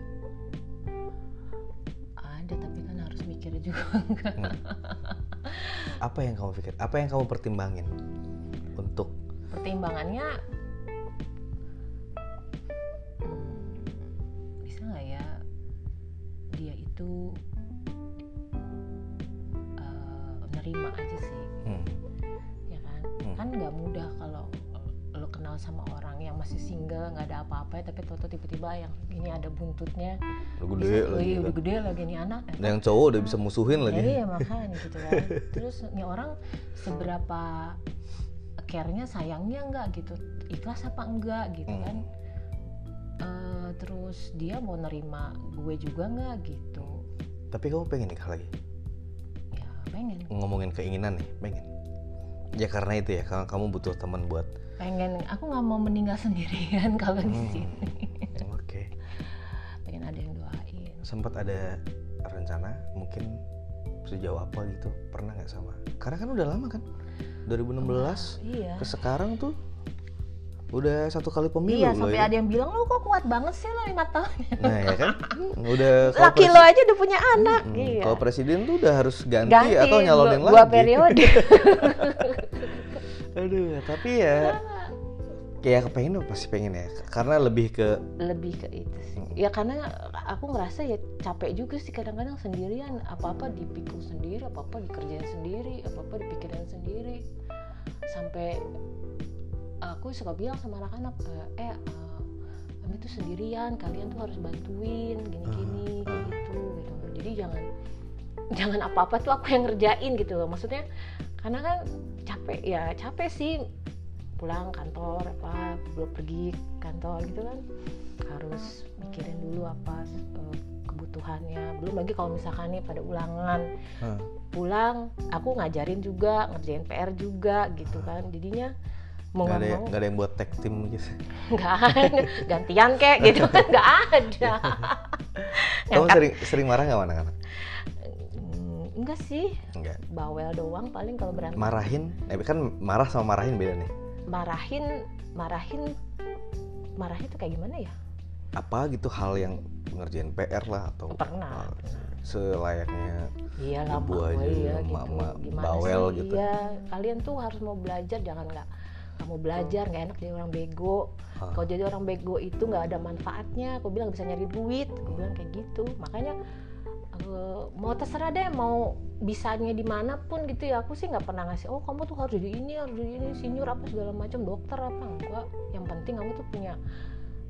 ada tapi kan harus mikir juga. Hmm. Apa yang kamu pikir? Apa yang kamu pertimbangin untuk pertimbangannya ya tapi toto tiba-tiba yang ini ada buntutnya udah gede bisa, lagi iya, kan. udah gede lagi nih anak eh, Nah, yang cowok udah bisa musuhin lagi Iya makanya gitu kan. Terus nih orang seberapa care-nya sayangnya enggak gitu. Ikhlas apa enggak gitu Hmm. kan. eh, terus dia mau nerima gue juga nggak gitu Tapi kamu pengen nikah lagi? ya pengen Ngomongin keinginan nih, pengen. Ya karena itu ya, karena kamu butuh teman buat. Pengen aku nggak mau meninggal [laughs] sendirian kalau di Hmm. sini Oke. pengen ada yang doain Sempat ada rencana mungkin sejauh apa gitu? Pernah nggak sama? Karena kan udah lama kan? 2016 iya ke sekarang tuh udah satu kali pemilu iya sampai ya. ada yang bilang lo kok kuat banget sih lo lima tahun Nah ya kan, [laughs] udah laki lo aja udah punya anak Mm, iya Kalau presiden tuh udah harus ganti, ganti atau nyalonin dua, lagi. dua periode [laughs] Aduh, tapi ya kayak kepengen pasti pengen ya, karena lebih ke lebih ke itu sih. Ya karena aku ngerasa ya capek juga sih kadang-kadang sendirian. Apa-apa dipikul sendiri apa-apa dikerjain sendiri apa-apa dipikirin sendiri. Sampai aku suka bilang sama anak-anak eh eh, kami tuh sendirian kalian tuh harus bantuin gini-gini Ah, ah. gitu gitu. Jadi jangan jangan apa-apa tuh aku yang ngerjain gitu loh. Maksudnya karena kan capek ya capek sih. Pulang kantor apa belum pergi kantor gitu kan. Harus mikirin dulu apa eh, kebutuhannya. Belum lagi kalau misalkan nih pada ulangan. Hah. pulang aku ngajarin juga ngerjain PR juga gitu kan. Jadinya mau nggak ada yang mau nggak ada yang buat tag team gitu. [laughs] nggak ada. Gantian kek gitu kan nggak ada. [laughs] Kamu sering sering marah nggak anak-anak? Enggak sih Enggak. bawel doang paling kalau berantem Marahin, eh kan marah sama marahin beda nih. marahin marahin marahin itu kayak gimana ya Apa gitu hal yang ngerjain PR lah atau pernah pernah selayaknya Iya lah Ibu mak aja, iya gitu. mak-mak Gimana bawel sih? gitu. Iya, kalian tuh harus mau belajar jangan nggak kamu belajar nggak enak jadi orang bego. Ah. Kalau jadi orang bego itu nggak ada manfaatnya. Aku bilang bisa nyari duit. Aku bilang kayak gitu. Makanya eh, mau terserah deh mau bisanya di mana pun gitu ya. Aku sih nggak pernah ngasih oh kamu tuh harus jadi ini harus jadi ini senior apa segala macam dokter apa enggak. Yang penting kamu tuh punya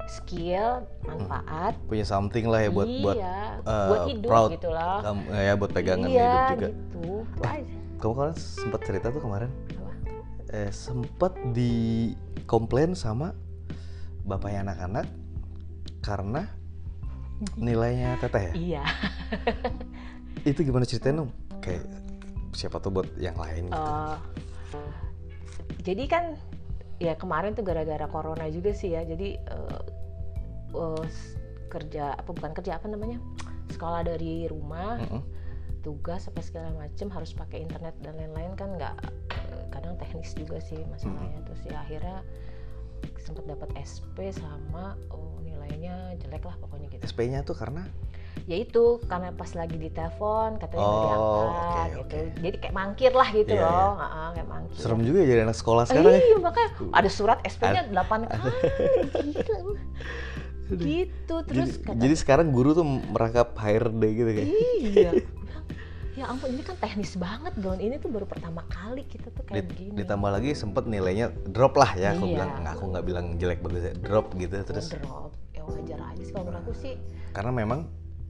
skill manfaat. Punya something lah ya buat buat iya, eh, buat hidup proud gitu lah kamu ya buat pegangan iya, hidup juga. gitu. Itu aja. Kamu kan sempat cerita tuh kemarin? Apa? eh, sempat di komplain sama bapaknya anak-anak karena nilainya teteh ya. iya [laughs] Itu gimana ceritain dong? Kayak siapa tuh buat yang lain gitu. Eh, jadi kan ya kemarin tuh gara-gara corona juga sih ya jadi eh, s- kerja apa bukan kerja apa namanya sekolah dari rumah Mm-mm. tugas apa segala macem harus pakai internet dan lain-lain kan nggak eh, kadang teknis juga sih masalahnya terus ya akhirnya sempat dapat SP sama oh nilainya jelek lah pokoknya gitu. SP-nya tuh karena? Ya itu karena pas lagi ditelepon katanya nggak Oh, diangkat oke, gitu. jadi kayak mangkir lah gitu Iya, loh. Heeh, kayak mangkir. Serem juga ya jadi anak sekolah Eh, sekarang ya. iya makanya ada surat SP-nya 8 kali gila. Gitu terus jadi, kata jadi sekarang guru tuh merangkap HRD gitu kayak. iya ya ampun ini kan teknis banget Don. Ini tuh baru pertama kali kita tuh kayak Dit- begini ditambah lagi sempet nilainya drop lah ya. Aku Iya. bilang nggak aku nggak bilang jelek bagus ya. Drop gitu terus. drop. Ya wajar aja sih kalau menurut aku sih. Karena memang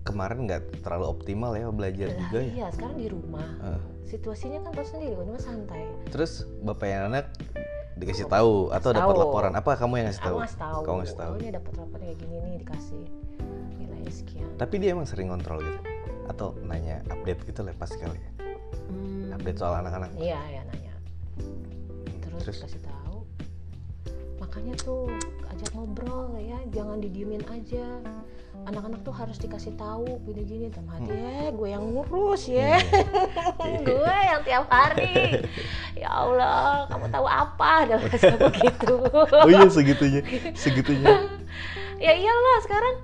kemarin nggak terlalu optimal ya belajar lah juga ya. iya sekarang di rumah. Heeh. situasinya kan tahu sendiri rumah santai. Terus bapak yang anak dikasih tahu atau dapat laporan? Apa kamu yang ngasih tahu? aku ngasih tahu. Kamu ngasih tahu. Oh ini dapat rapor kayak gini nih dikasih nilainya sekian. Tapi dia emang sering kontrol gitu atau nanya update gitu lah pas kali ya? Hmm, update soal anak-anak. Iya ya nanya. Terus, Terus? kasih tahu. Makanya tuh ajak ngobrol ya jangan didiemin aja. Anak-anak tuh harus dikasih tahu gini-gini. Dalam hati eh gue yang ngurus ya. [laughs] Gue yang tiap hari. [laughs] Ya Allah kamu tahu apa? Dalam bahasa aku [laughs] gitu. Oh iya segitunya. Segitunya. Ya iyalah sekarang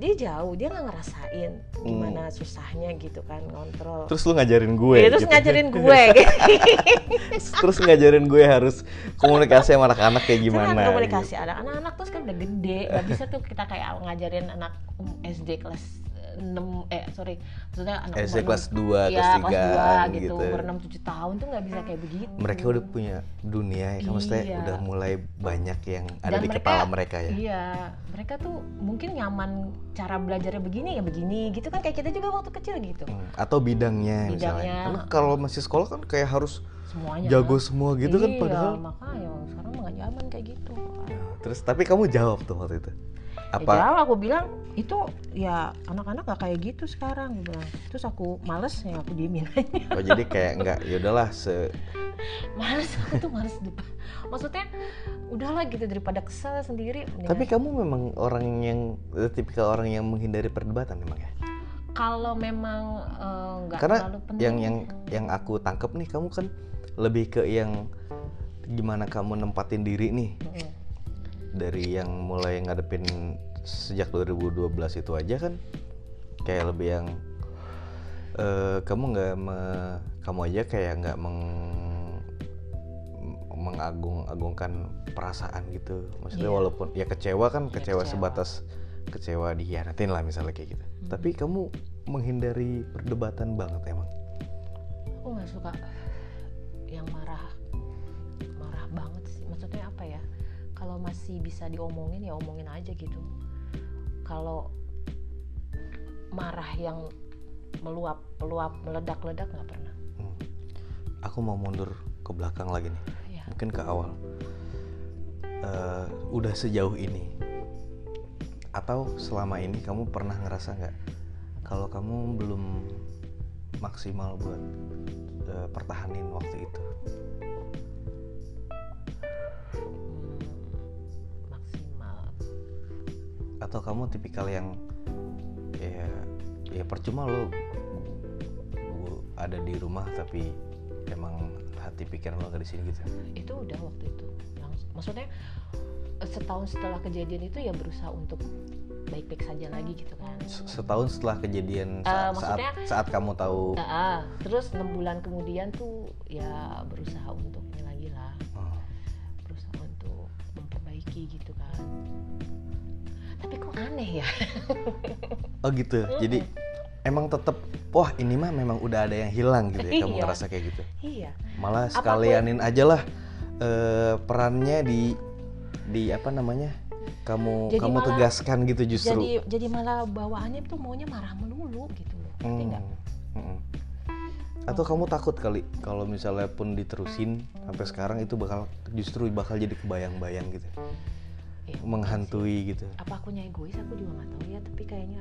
dia jauh dia nggak ngerasain gimana susahnya gitu kan ngontrol terus lu ngajarin gue Ya, terus gitu. ngajarin [laughs] gue terus ngajarin gue harus komunikasi sama anak-anak kayak gimana Kan komunikasi gitu. anak anak terus kan udah gede nggak bisa tuh kita kayak ngajarin anak um, SD kelas 6 eh sorry maksudnya anak SD kelas 2, enam- kelas ya, kelas 3 2 gitu, gitu. umur 6 7 tahun tuh nggak bisa kayak begitu mereka udah punya dunia ya kan maksudnya Iya. udah mulai banyak yang ada Dan di mereka- kepala mereka ya Iya, mereka tuh mungkin nyaman cara belajarnya begini ya begini gitu kan kayak kita juga waktu kecil gitu. Hmm, atau bidangnya, misalnya Bidangnya. karena kalau masih sekolah kan kayak harus Semuanya. jago semua gitu kan iya, padahal makanya sekarang nggak nyaman kayak gitu. terus tapi kamu jawab tuh waktu itu apa Ya jawab aku bilang itu ya anak-anak gak kayak gitu sekarang gue bilang. Terus aku males ya aku diemin [laughs] aja. oh jadi kayak nggak ya udahlah se males aku tuh males depan. Maksudnya udahlah gitu daripada kesel sendiri. tapi kamu memang orang yang eh, tipikal orang yang menghindari perdebatan memang ya kalau memang eh, nggak karena terlalu penting yang yang yang aku tangkep nih kamu kan lebih ke yang gimana kamu nempatin diri nih Mm-mm. Dari yang mulai ngadepin sejak 2012 itu aja kan kayak lebih yang eh, kamu nggak kamu aja kayak nggak meng mengagung-agungkan perasaan gitu maksudnya Iya. walaupun ya kecewa kan Iya, kecewa, kecewa. sebatas kecewa dihianatin lah misalnya kayak gitu Hmm. tapi kamu menghindari perdebatan banget emang aku nggak suka yang marah kalau masih bisa diomongin ya omongin aja gitu. Kalau marah yang meluap meluap meledak meledak nggak pernah. Hmm. aku mau mundur ke belakang lagi nih. Ya mungkin ke awal. Eh, udah sejauh ini atau selama ini kamu pernah ngerasa nggak kalau kamu belum maksimal buat eh, pertahanin waktu itu? Hmm, atau kamu tipikal yang ya ya percuma lo ada di rumah tapi emang hati pikiran lo di sini gitu? Itu udah waktu itu langsung. Maksudnya eh, setahun setelah kejadian itu ya berusaha untuk baik-baik saja lagi gitu kan. Setahun setelah kejadian Eh, saat, saat maksudnya- saat kamu tahu. Ah, ah. terus enam bulan kemudian tuh ya berusaha untuk ini lagi lah. Oh, berusaha untuk memperbaiki gitu kan tapi kok aneh ya? [laughs] Oh gitu. Jadi emang tetap wah ini mah memang udah ada yang hilang gitu ya kamu Iya. ngerasa kayak gitu? Iya. Malah Apapun- sekalianin aja lah eh, perannya di di apa namanya? Kamu Jadi kamu malah- tegaskan gitu justru. jadi jadi malah bawaannya tuh maunya marah melulu gitu loh Hmm, hmm. atau kamu takut kali kalau misalnya pun diterusin sampai sekarang itu bakal justru bakal jadi kebayang-bayang gitu Ya, menghantui gitu. Apa akunya egois aku juga nggak tahu ya tapi kayaknya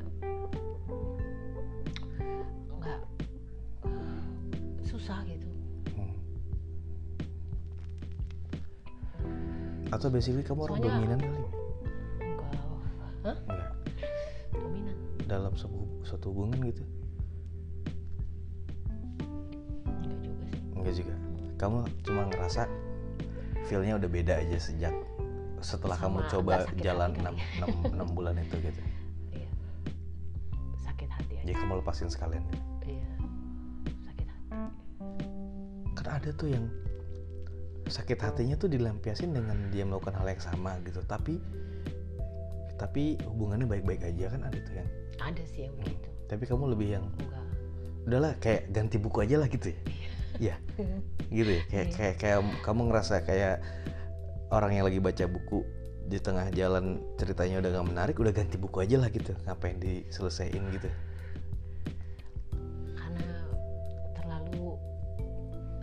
nggak susah gitu. Hmm. atau basically kamu orang Soalnya- dominan kali? Enggak. Hah? enggak. Dominan. Dalam sebu- suatu hubungan gitu? Enggak juga sih. Enggak juga. Kamu cuma ngerasa feelnya udah beda aja sejak setelah kamu Sama coba agak sakit jalan hati 6, kali. bulan itu gitu. Iya. Sakit hati aja. Jadi kamu lepasin sekalian gitu. iya. Sakit hati. Kan ada tuh yang sakit hatinya tuh dilampiasin dengan dia melakukan hal yang sama gitu. Tapi tapi hubungannya baik-baik aja kan ada tuh yang ada sih yang begitu. Tapi kamu lebih yang enggak. udahlah kayak ganti buku aja lah gitu ya? Iya. Gitu ya? Kayak Iya. kayak kayak kamu ngerasa kayak orang yang lagi baca buku di tengah jalan ceritanya udah gak menarik udah ganti buku aja lah gitu. Ngapain diselesaiin gitu? Karena terlalu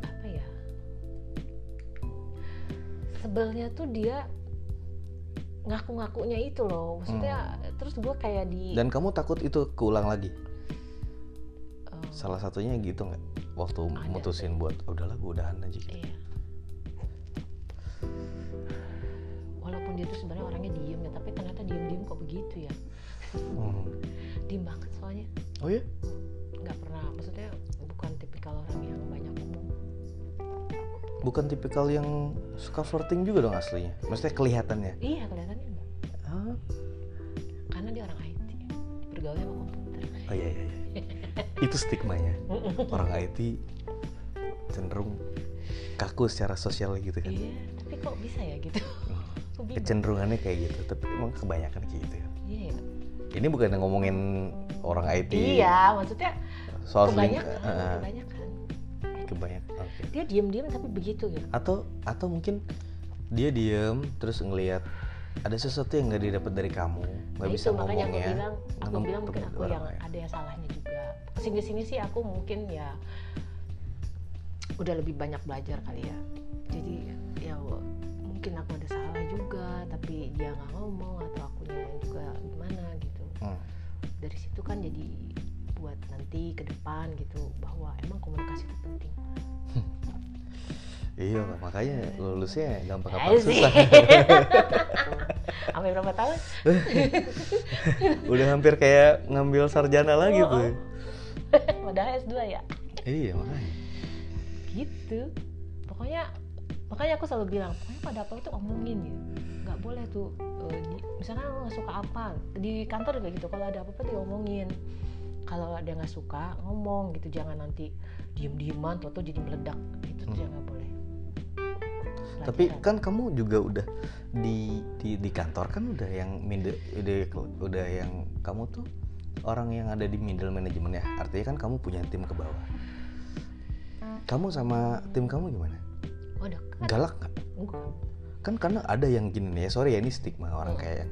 apa ya sebelnya tuh dia ngaku-ngakunya itu loh. Maksudnya terus gue kayak di dan kamu takut itu keulang lagi? Eh, salah satunya gitu nggak? Waktu Ada mutusin buat "Oh, udahlah gue udahan aja gitu. Iya dia tuh sebenarnya orangnya diem ya tapi ternyata diem-diem kok begitu ya. Hmm. diem banget soalnya. Oh ya nggak pernah maksudnya bukan tipikal orang yang banyak ngomong. Bukan tipikal yang suka flirting juga dong aslinya? Maksudnya kelihatannya? Iya kelihatannya enggak. Ah karena dia orang IT bergaulnya sama komputer. Oh iya iya, iya. itu stigmanya. Orang IT cenderung kaku secara sosial gitu kan? Iya tapi kok bisa ya gitu Bingung. kecenderungannya kayak gitu tapi emang kebanyakan kayak gitu ya. Iya ya. ini bukan ngomongin orang IT iya maksudnya soal kebanyakan eh, kebanyakan. Kebanyakan oke. Dia diem-diem tapi begitu gitu atau atau mungkin dia diem terus ngelihat ada sesuatu yang nggak didapat dari kamu nggak Nah, bisa itu makanya aku bilang aku bilang mungkin aku yang lain. ada yang salahnya juga. Sini sini sih aku mungkin ya udah lebih banyak belajar kali ya. Jadi ya mungkin aku ada salah dia nggak ngomong atau akunya juga itu kan jadi buat nanti ke depan gitu bahwa emang komunikasi itu penting. [laughs] Iya makanya lulusnya gampang gampang Asik. susah. Sampai berapa tahun? [laughs] Udah hampir kayak ngambil sarjana lagi Oh, tuh oh. [laughs] padahal S2 ya? Iya makanya. Gitu. Pokoknya makanya aku selalu bilang pokoknya pada apa itu omongin ya. Nggak boleh tuh eh, di- misalnya lo nggak suka apa di kantor juga gitu kalau ada apa-apa diomongin kalau ada yang nggak suka ngomong gitu jangan nanti diem dieman tuh jadi meledak itu Hmm. jangan boleh. Tapi kan kamu juga udah di di di kantor kan udah yang middle udah udah yang kamu tuh orang yang ada di middle management ya? Artinya kan kamu punya tim ke bawah. Kamu sama tim kamu gimana oh dekat. Galak nggak? Kan karena ada yang gini nih ya sorry ya ini stigma orang Hmm. kayak yang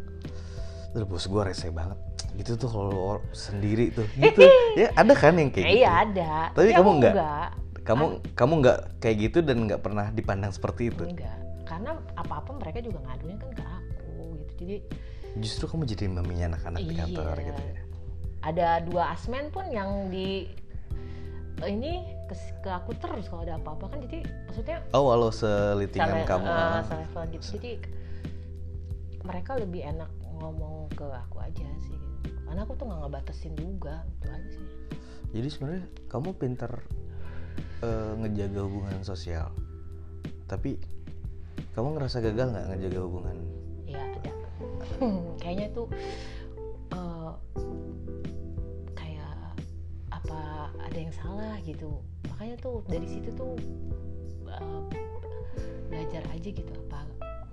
"Aduh, bos gue rese banget. Gitu tuh kalau sendiri tuh. [laughs] Gitu. Ya ada kan yang kayak Eh, gitu? iya ada. Tapi kamu aku enggak? enggak kamu kamu nggak kayak gitu dan nggak pernah dipandang seperti itu? Enggak karena apa-apa mereka juga ngadunya kan ke aku gitu. Jadi justru kamu jadi maminya anak-anak di kantor Iya. gitu ya? Ada dua asmen pun yang di ini ke, ke aku terus kalau ada apa-apa kan jadi maksudnya oh walau selitingan kamu eh, ah. selevel gitu jadi mereka lebih enak ngomong ke aku aja sih gitu. karena aku tuh nggak ngebatasin juga itu aja sih jadi sebenarnya kamu pintar eh, ngejaga hubungan sosial tapi kamu ngerasa gagal nggak ngejaga hubungan ya ada [laughs] kayaknya tuh kayak apa ada yang salah gitu. Makanya tuh dari situ tuh eh, belajar aja gitu apa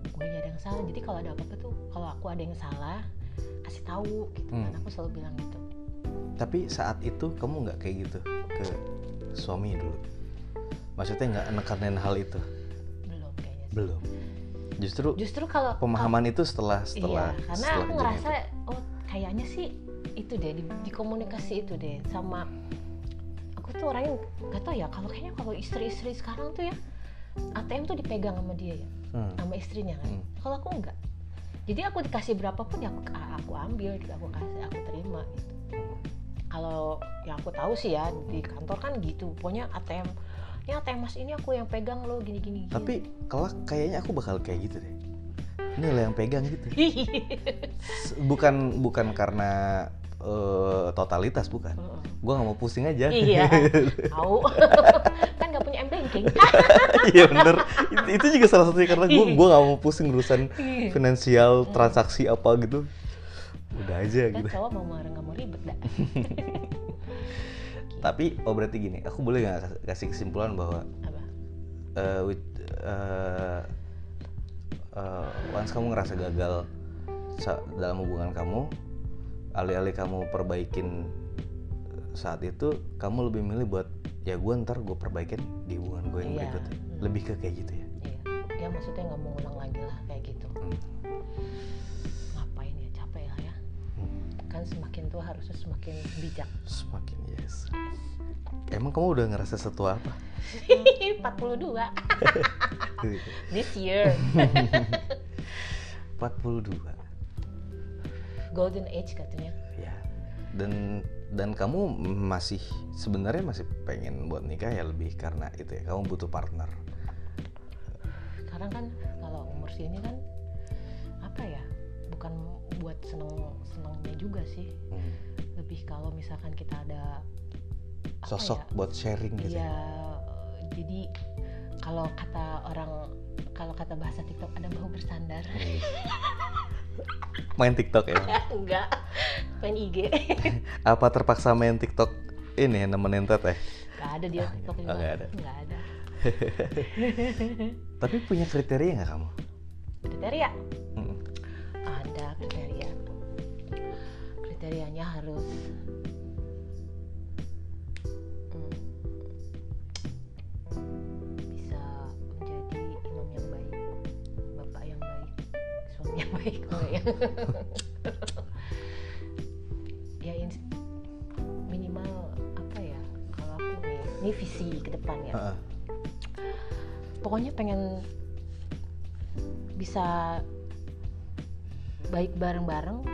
gue ada yang salah. Jadi kalau ada apa-apa tuh kalau aku ada yang salah kasih tahu gitu kan. Hmm. aku selalu bilang gitu. Tapi saat itu kamu nggak kayak gitu ke suami dulu? Maksudnya nggak nekanin hal itu? Belum kayaknya. Sih. belum. Justru justru kalau pemahaman itu setelah setelah iya karena setelah aku ngerasa itu. oh kayaknya sih itu deh di, di komunikasi itu deh sama aku tuh orangnya nggak tahu ya kalau kayaknya kalau istri-istri sekarang tuh ya ATM tuh dipegang sama dia ya Hmm. sama istrinya kan Hmm. kalau aku enggak jadi aku dikasih berapapun ya aku, aku ambil gitu aku kasih aku terima gitu kalau yang aku tahu sih ya di kantor kan gitu pokoknya ATM ini ATM mas ini aku yang pegang lo gini gini gini. tapi kelak kayaknya aku bakal kayak gitu deh ini lo yang pegang gitu. S- bukan bukan karena eh, totalitas bukan. Heeh. gua nggak mau pusing aja. Iya. [laughs] Tahu [laughs] kan nggak punya m banking. [laughs] Iya bener. Itu, itu juga salah satunya karena gua gua nggak mau pusing urusan Iya. finansial transaksi apa gitu. Udah aja kan gitu. cowok mau marah nggak mau ribet dah. Tapi oh berarti gini aku boleh nggak kas- kasih kesimpulan bahwa apa? eh, with- eh, eh, once kamu ngerasa gagal dalam hubungan kamu alih-alih kamu perbaikin saat itu kamu lebih milih buat ya gue ntar gue perbaikin di hubungan gue yang Iya. berikutnya Hmm. lebih ke kayak gitu ya iya ya maksudnya nggak mau ulang lagi lah kayak gitu Hmm. ngapain ya capek lah ya Hmm. kan semakin tua harusnya semakin bijak semakin yes emang kamu udah ngerasa setua apa? [laughs] 42 [laughs] this year. [laughs] 42 golden age katanya. Ya. Dan dan kamu masih sebenarnya masih pengen buat nikah ya lebih karena itu ya kamu butuh partner. Sekarang kan kalau umur sini kan apa ya bukan buat seneng senengnya juga sih. Hmm. lebih kalau misalkan kita ada sosok ya, buat sharing gitu ya. jadi kalau kata orang kalau kata bahasa TikTok ada bahu bersandar. Hmm. [laughs] main TikTok ya? [laughs] Enggak main IG [laughs] apa terpaksa main TikTok ini nemenin teteh? Nggak ada dia TikTok juga. Oh, nggak ada. nggak ada. Tapi punya kriteria nggak kamu? Kriteria? Hmm. ada kriteria. Kriterianya harus baik oh [laughs] ya ya minimal apa ya kalau aku nih ini visi ke depan ya. Heeh. pokoknya pengen bisa baik bareng-bareng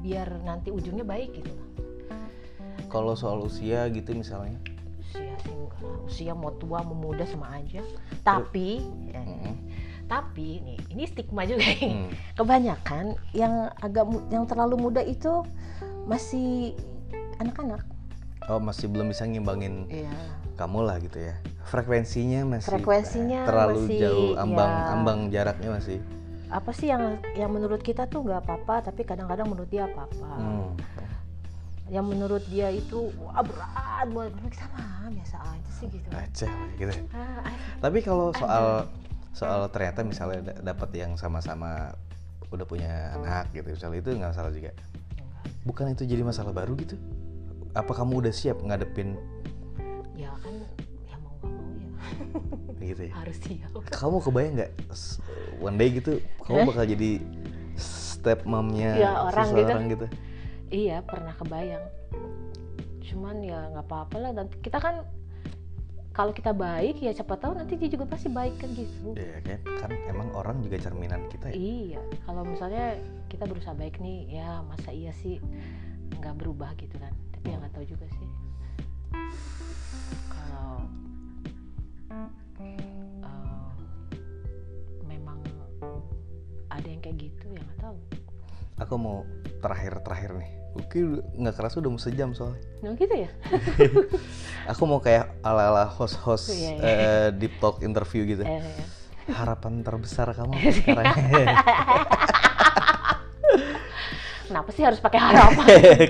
biar nanti ujungnya baik gitu. Kalau soal usia gitu misalnya? Usia sih enggak. Usia mau tua mau muda sama aja. Tapi eh, Mm-mm. Tapi nih ini stigma juga nih. Hmm. kebanyakan yang agak yang terlalu muda itu masih anak-anak oh masih belum bisa ngimbangin Iya. kamu lah gitu ya frekuensinya masih Frekuensinya terlalu masih, jauh ambang ya. ambang jaraknya masih apa sih yang yang menurut kita tuh nggak apa-apa tapi kadang-kadang menurut dia apa-apa Hmm. yang menurut dia itu wah berat buat kita mah biasa aja sih gitu Aceh gitu ya. ah, ah, Tapi kalau soal soal ternyata misalnya da- dapat yang sama-sama udah punya anak gitu, misalnya itu nggak salah juga. Bukan itu jadi masalah baru gitu? Apa kamu udah siap ngadepin ya kan ya mau nggak mau ya [laughs] gitu ya? harus siap Kamu kebayang nggak one day gitu kamu Eh? bakal jadi step momnya Ya, orang gitu. seseorang gitu? iya pernah kebayang cuman ya nggak apa-apa lah nanti kita kan kalau kita baik ya siapa tahu nanti dia juga pasti baik kan gitu Iya kan? Kan emang orang juga cerminan kita ya. iya kalau misalnya kita berusaha baik nih ya masa iya sih nggak berubah gitu kan tapi ya nggak tahu juga sih kalau eh, memang ada yang kayak gitu ya nggak tahu Aku mau terakhir-terakhir nih. Oke, nggak kerasa udah mau sejam soalnya. nah gitu ya [laughs] Aku mau kayak ala-ala host-host Iya, iya. eh, deep talk interview gitu. Eh, Harapan terbesar kamu [laughs] apa sekarang? [laughs] kenapa sih harus pakai harapan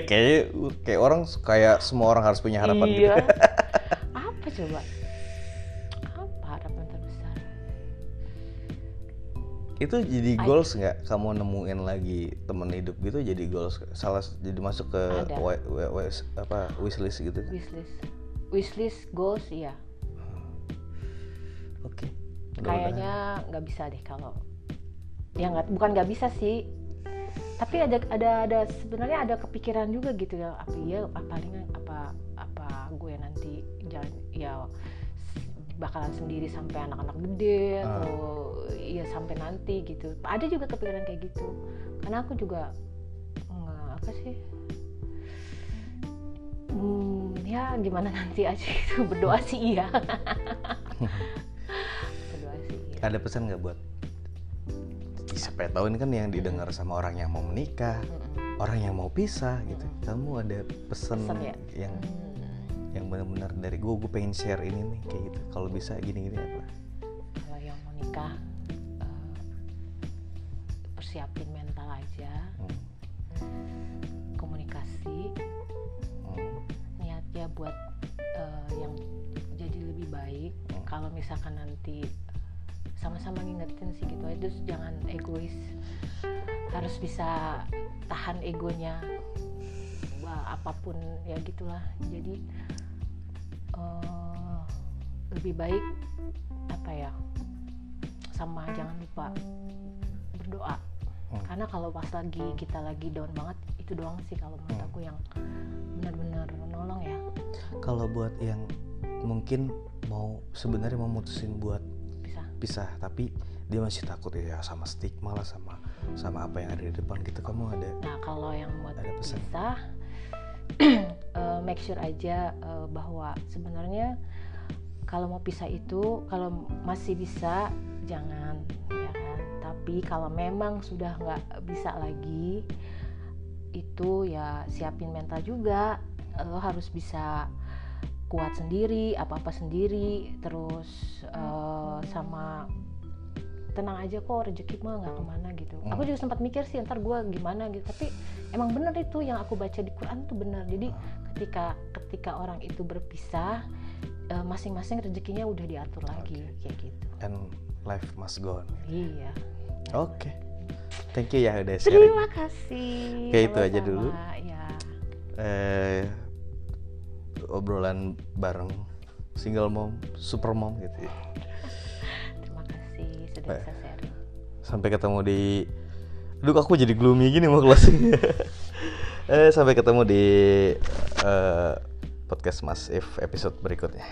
kayak kayak orang kayak semua orang harus punya harapan gitu. iya apa coba Itu jadi goals nggak? Kamu nemuin lagi temen hidup gitu jadi goals salah jadi masuk ke wa- apa wishlist gitu? wishlist wishlist goals iya Oke. Mudah-mudahan. kayaknya nggak bisa deh kalau ya nggak bukan nggak bisa sih tapi ada ada ada sebenarnya ada kepikiran juga gitu ya apa iya apa paling apa apa gue nanti jalan ya bakalan sendiri sampai anak-anak gede Ah. atau ya sampai nanti gitu ada juga kepikiran kayak gitu karena aku juga nggak apa sih Hmm, ya gimana nanti aja gitu [laughs] berdoa sih iya [laughs] berdoa sih iya Ada pesan nggak buat? Siapa tahu ini kan yang didengar sama orang yang mau menikah, orang yang mau pisah gitu. Kamu ada pesan, Pesan ya? yang Hmm. Yang benar-benar dari gue, gue pengen share ini nih kayak gitu. Kalau bisa gini-gini apa? kalau yang mau nikah eh, persiapin mental aja Hmm. komunikasi Hmm. niatnya buat eh, yang jadi lebih baik Hmm. kalau misalkan nanti sama-sama ngingetin sih gitu aja terus jangan egois harus bisa tahan egonya Wah, apa pun ya gitulah jadi eh, lebih baik apa ya sama jangan lupa berdoa Hmm. karena kalau pas lagi kita lagi down banget itu doang sih kalau menurut Hmm. aku yang benar-benar menolong ya Kalau buat yang mungkin mau sebenarnya mau mutusin buat bisa pisah tapi dia masih takut ya sama stigma lah sama sama apa yang ada di depan gitu kamu ada nah kalau yang buat Ada pesan? pisah [clears throat] eh, make sure aja eh, bahwa sebenarnya kalau mau pisah itu kalau masih bisa jangan ya kan? Tapi kalau memang sudah nggak bisa lagi itu ya siapin mental juga. Lo harus bisa kuat sendiri apa apa sendiri terus eh, sama tenang aja kok rezeki mah nggak ke mana gitu Hmm. aku juga sempat mikir sih ntar gue gimana gitu tapi emang bener itu yang aku baca di Quran tuh bener jadi ketika ketika orang itu berpisah eh, masing-masing rezekinya udah diatur lagi kayak gitu and life must go on. iya Oke. Thank you ya udah sharing. terima kasih Oke, itu aja dulu. ya Eh obrolan bareng single mom, super mom gitu ya. Bisa sharing. Sampai ketemu di Duh aku jadi gloomy gini mau closing [laughs] eh, Sampai ketemu di eh, podcast Mas If episode berikutnya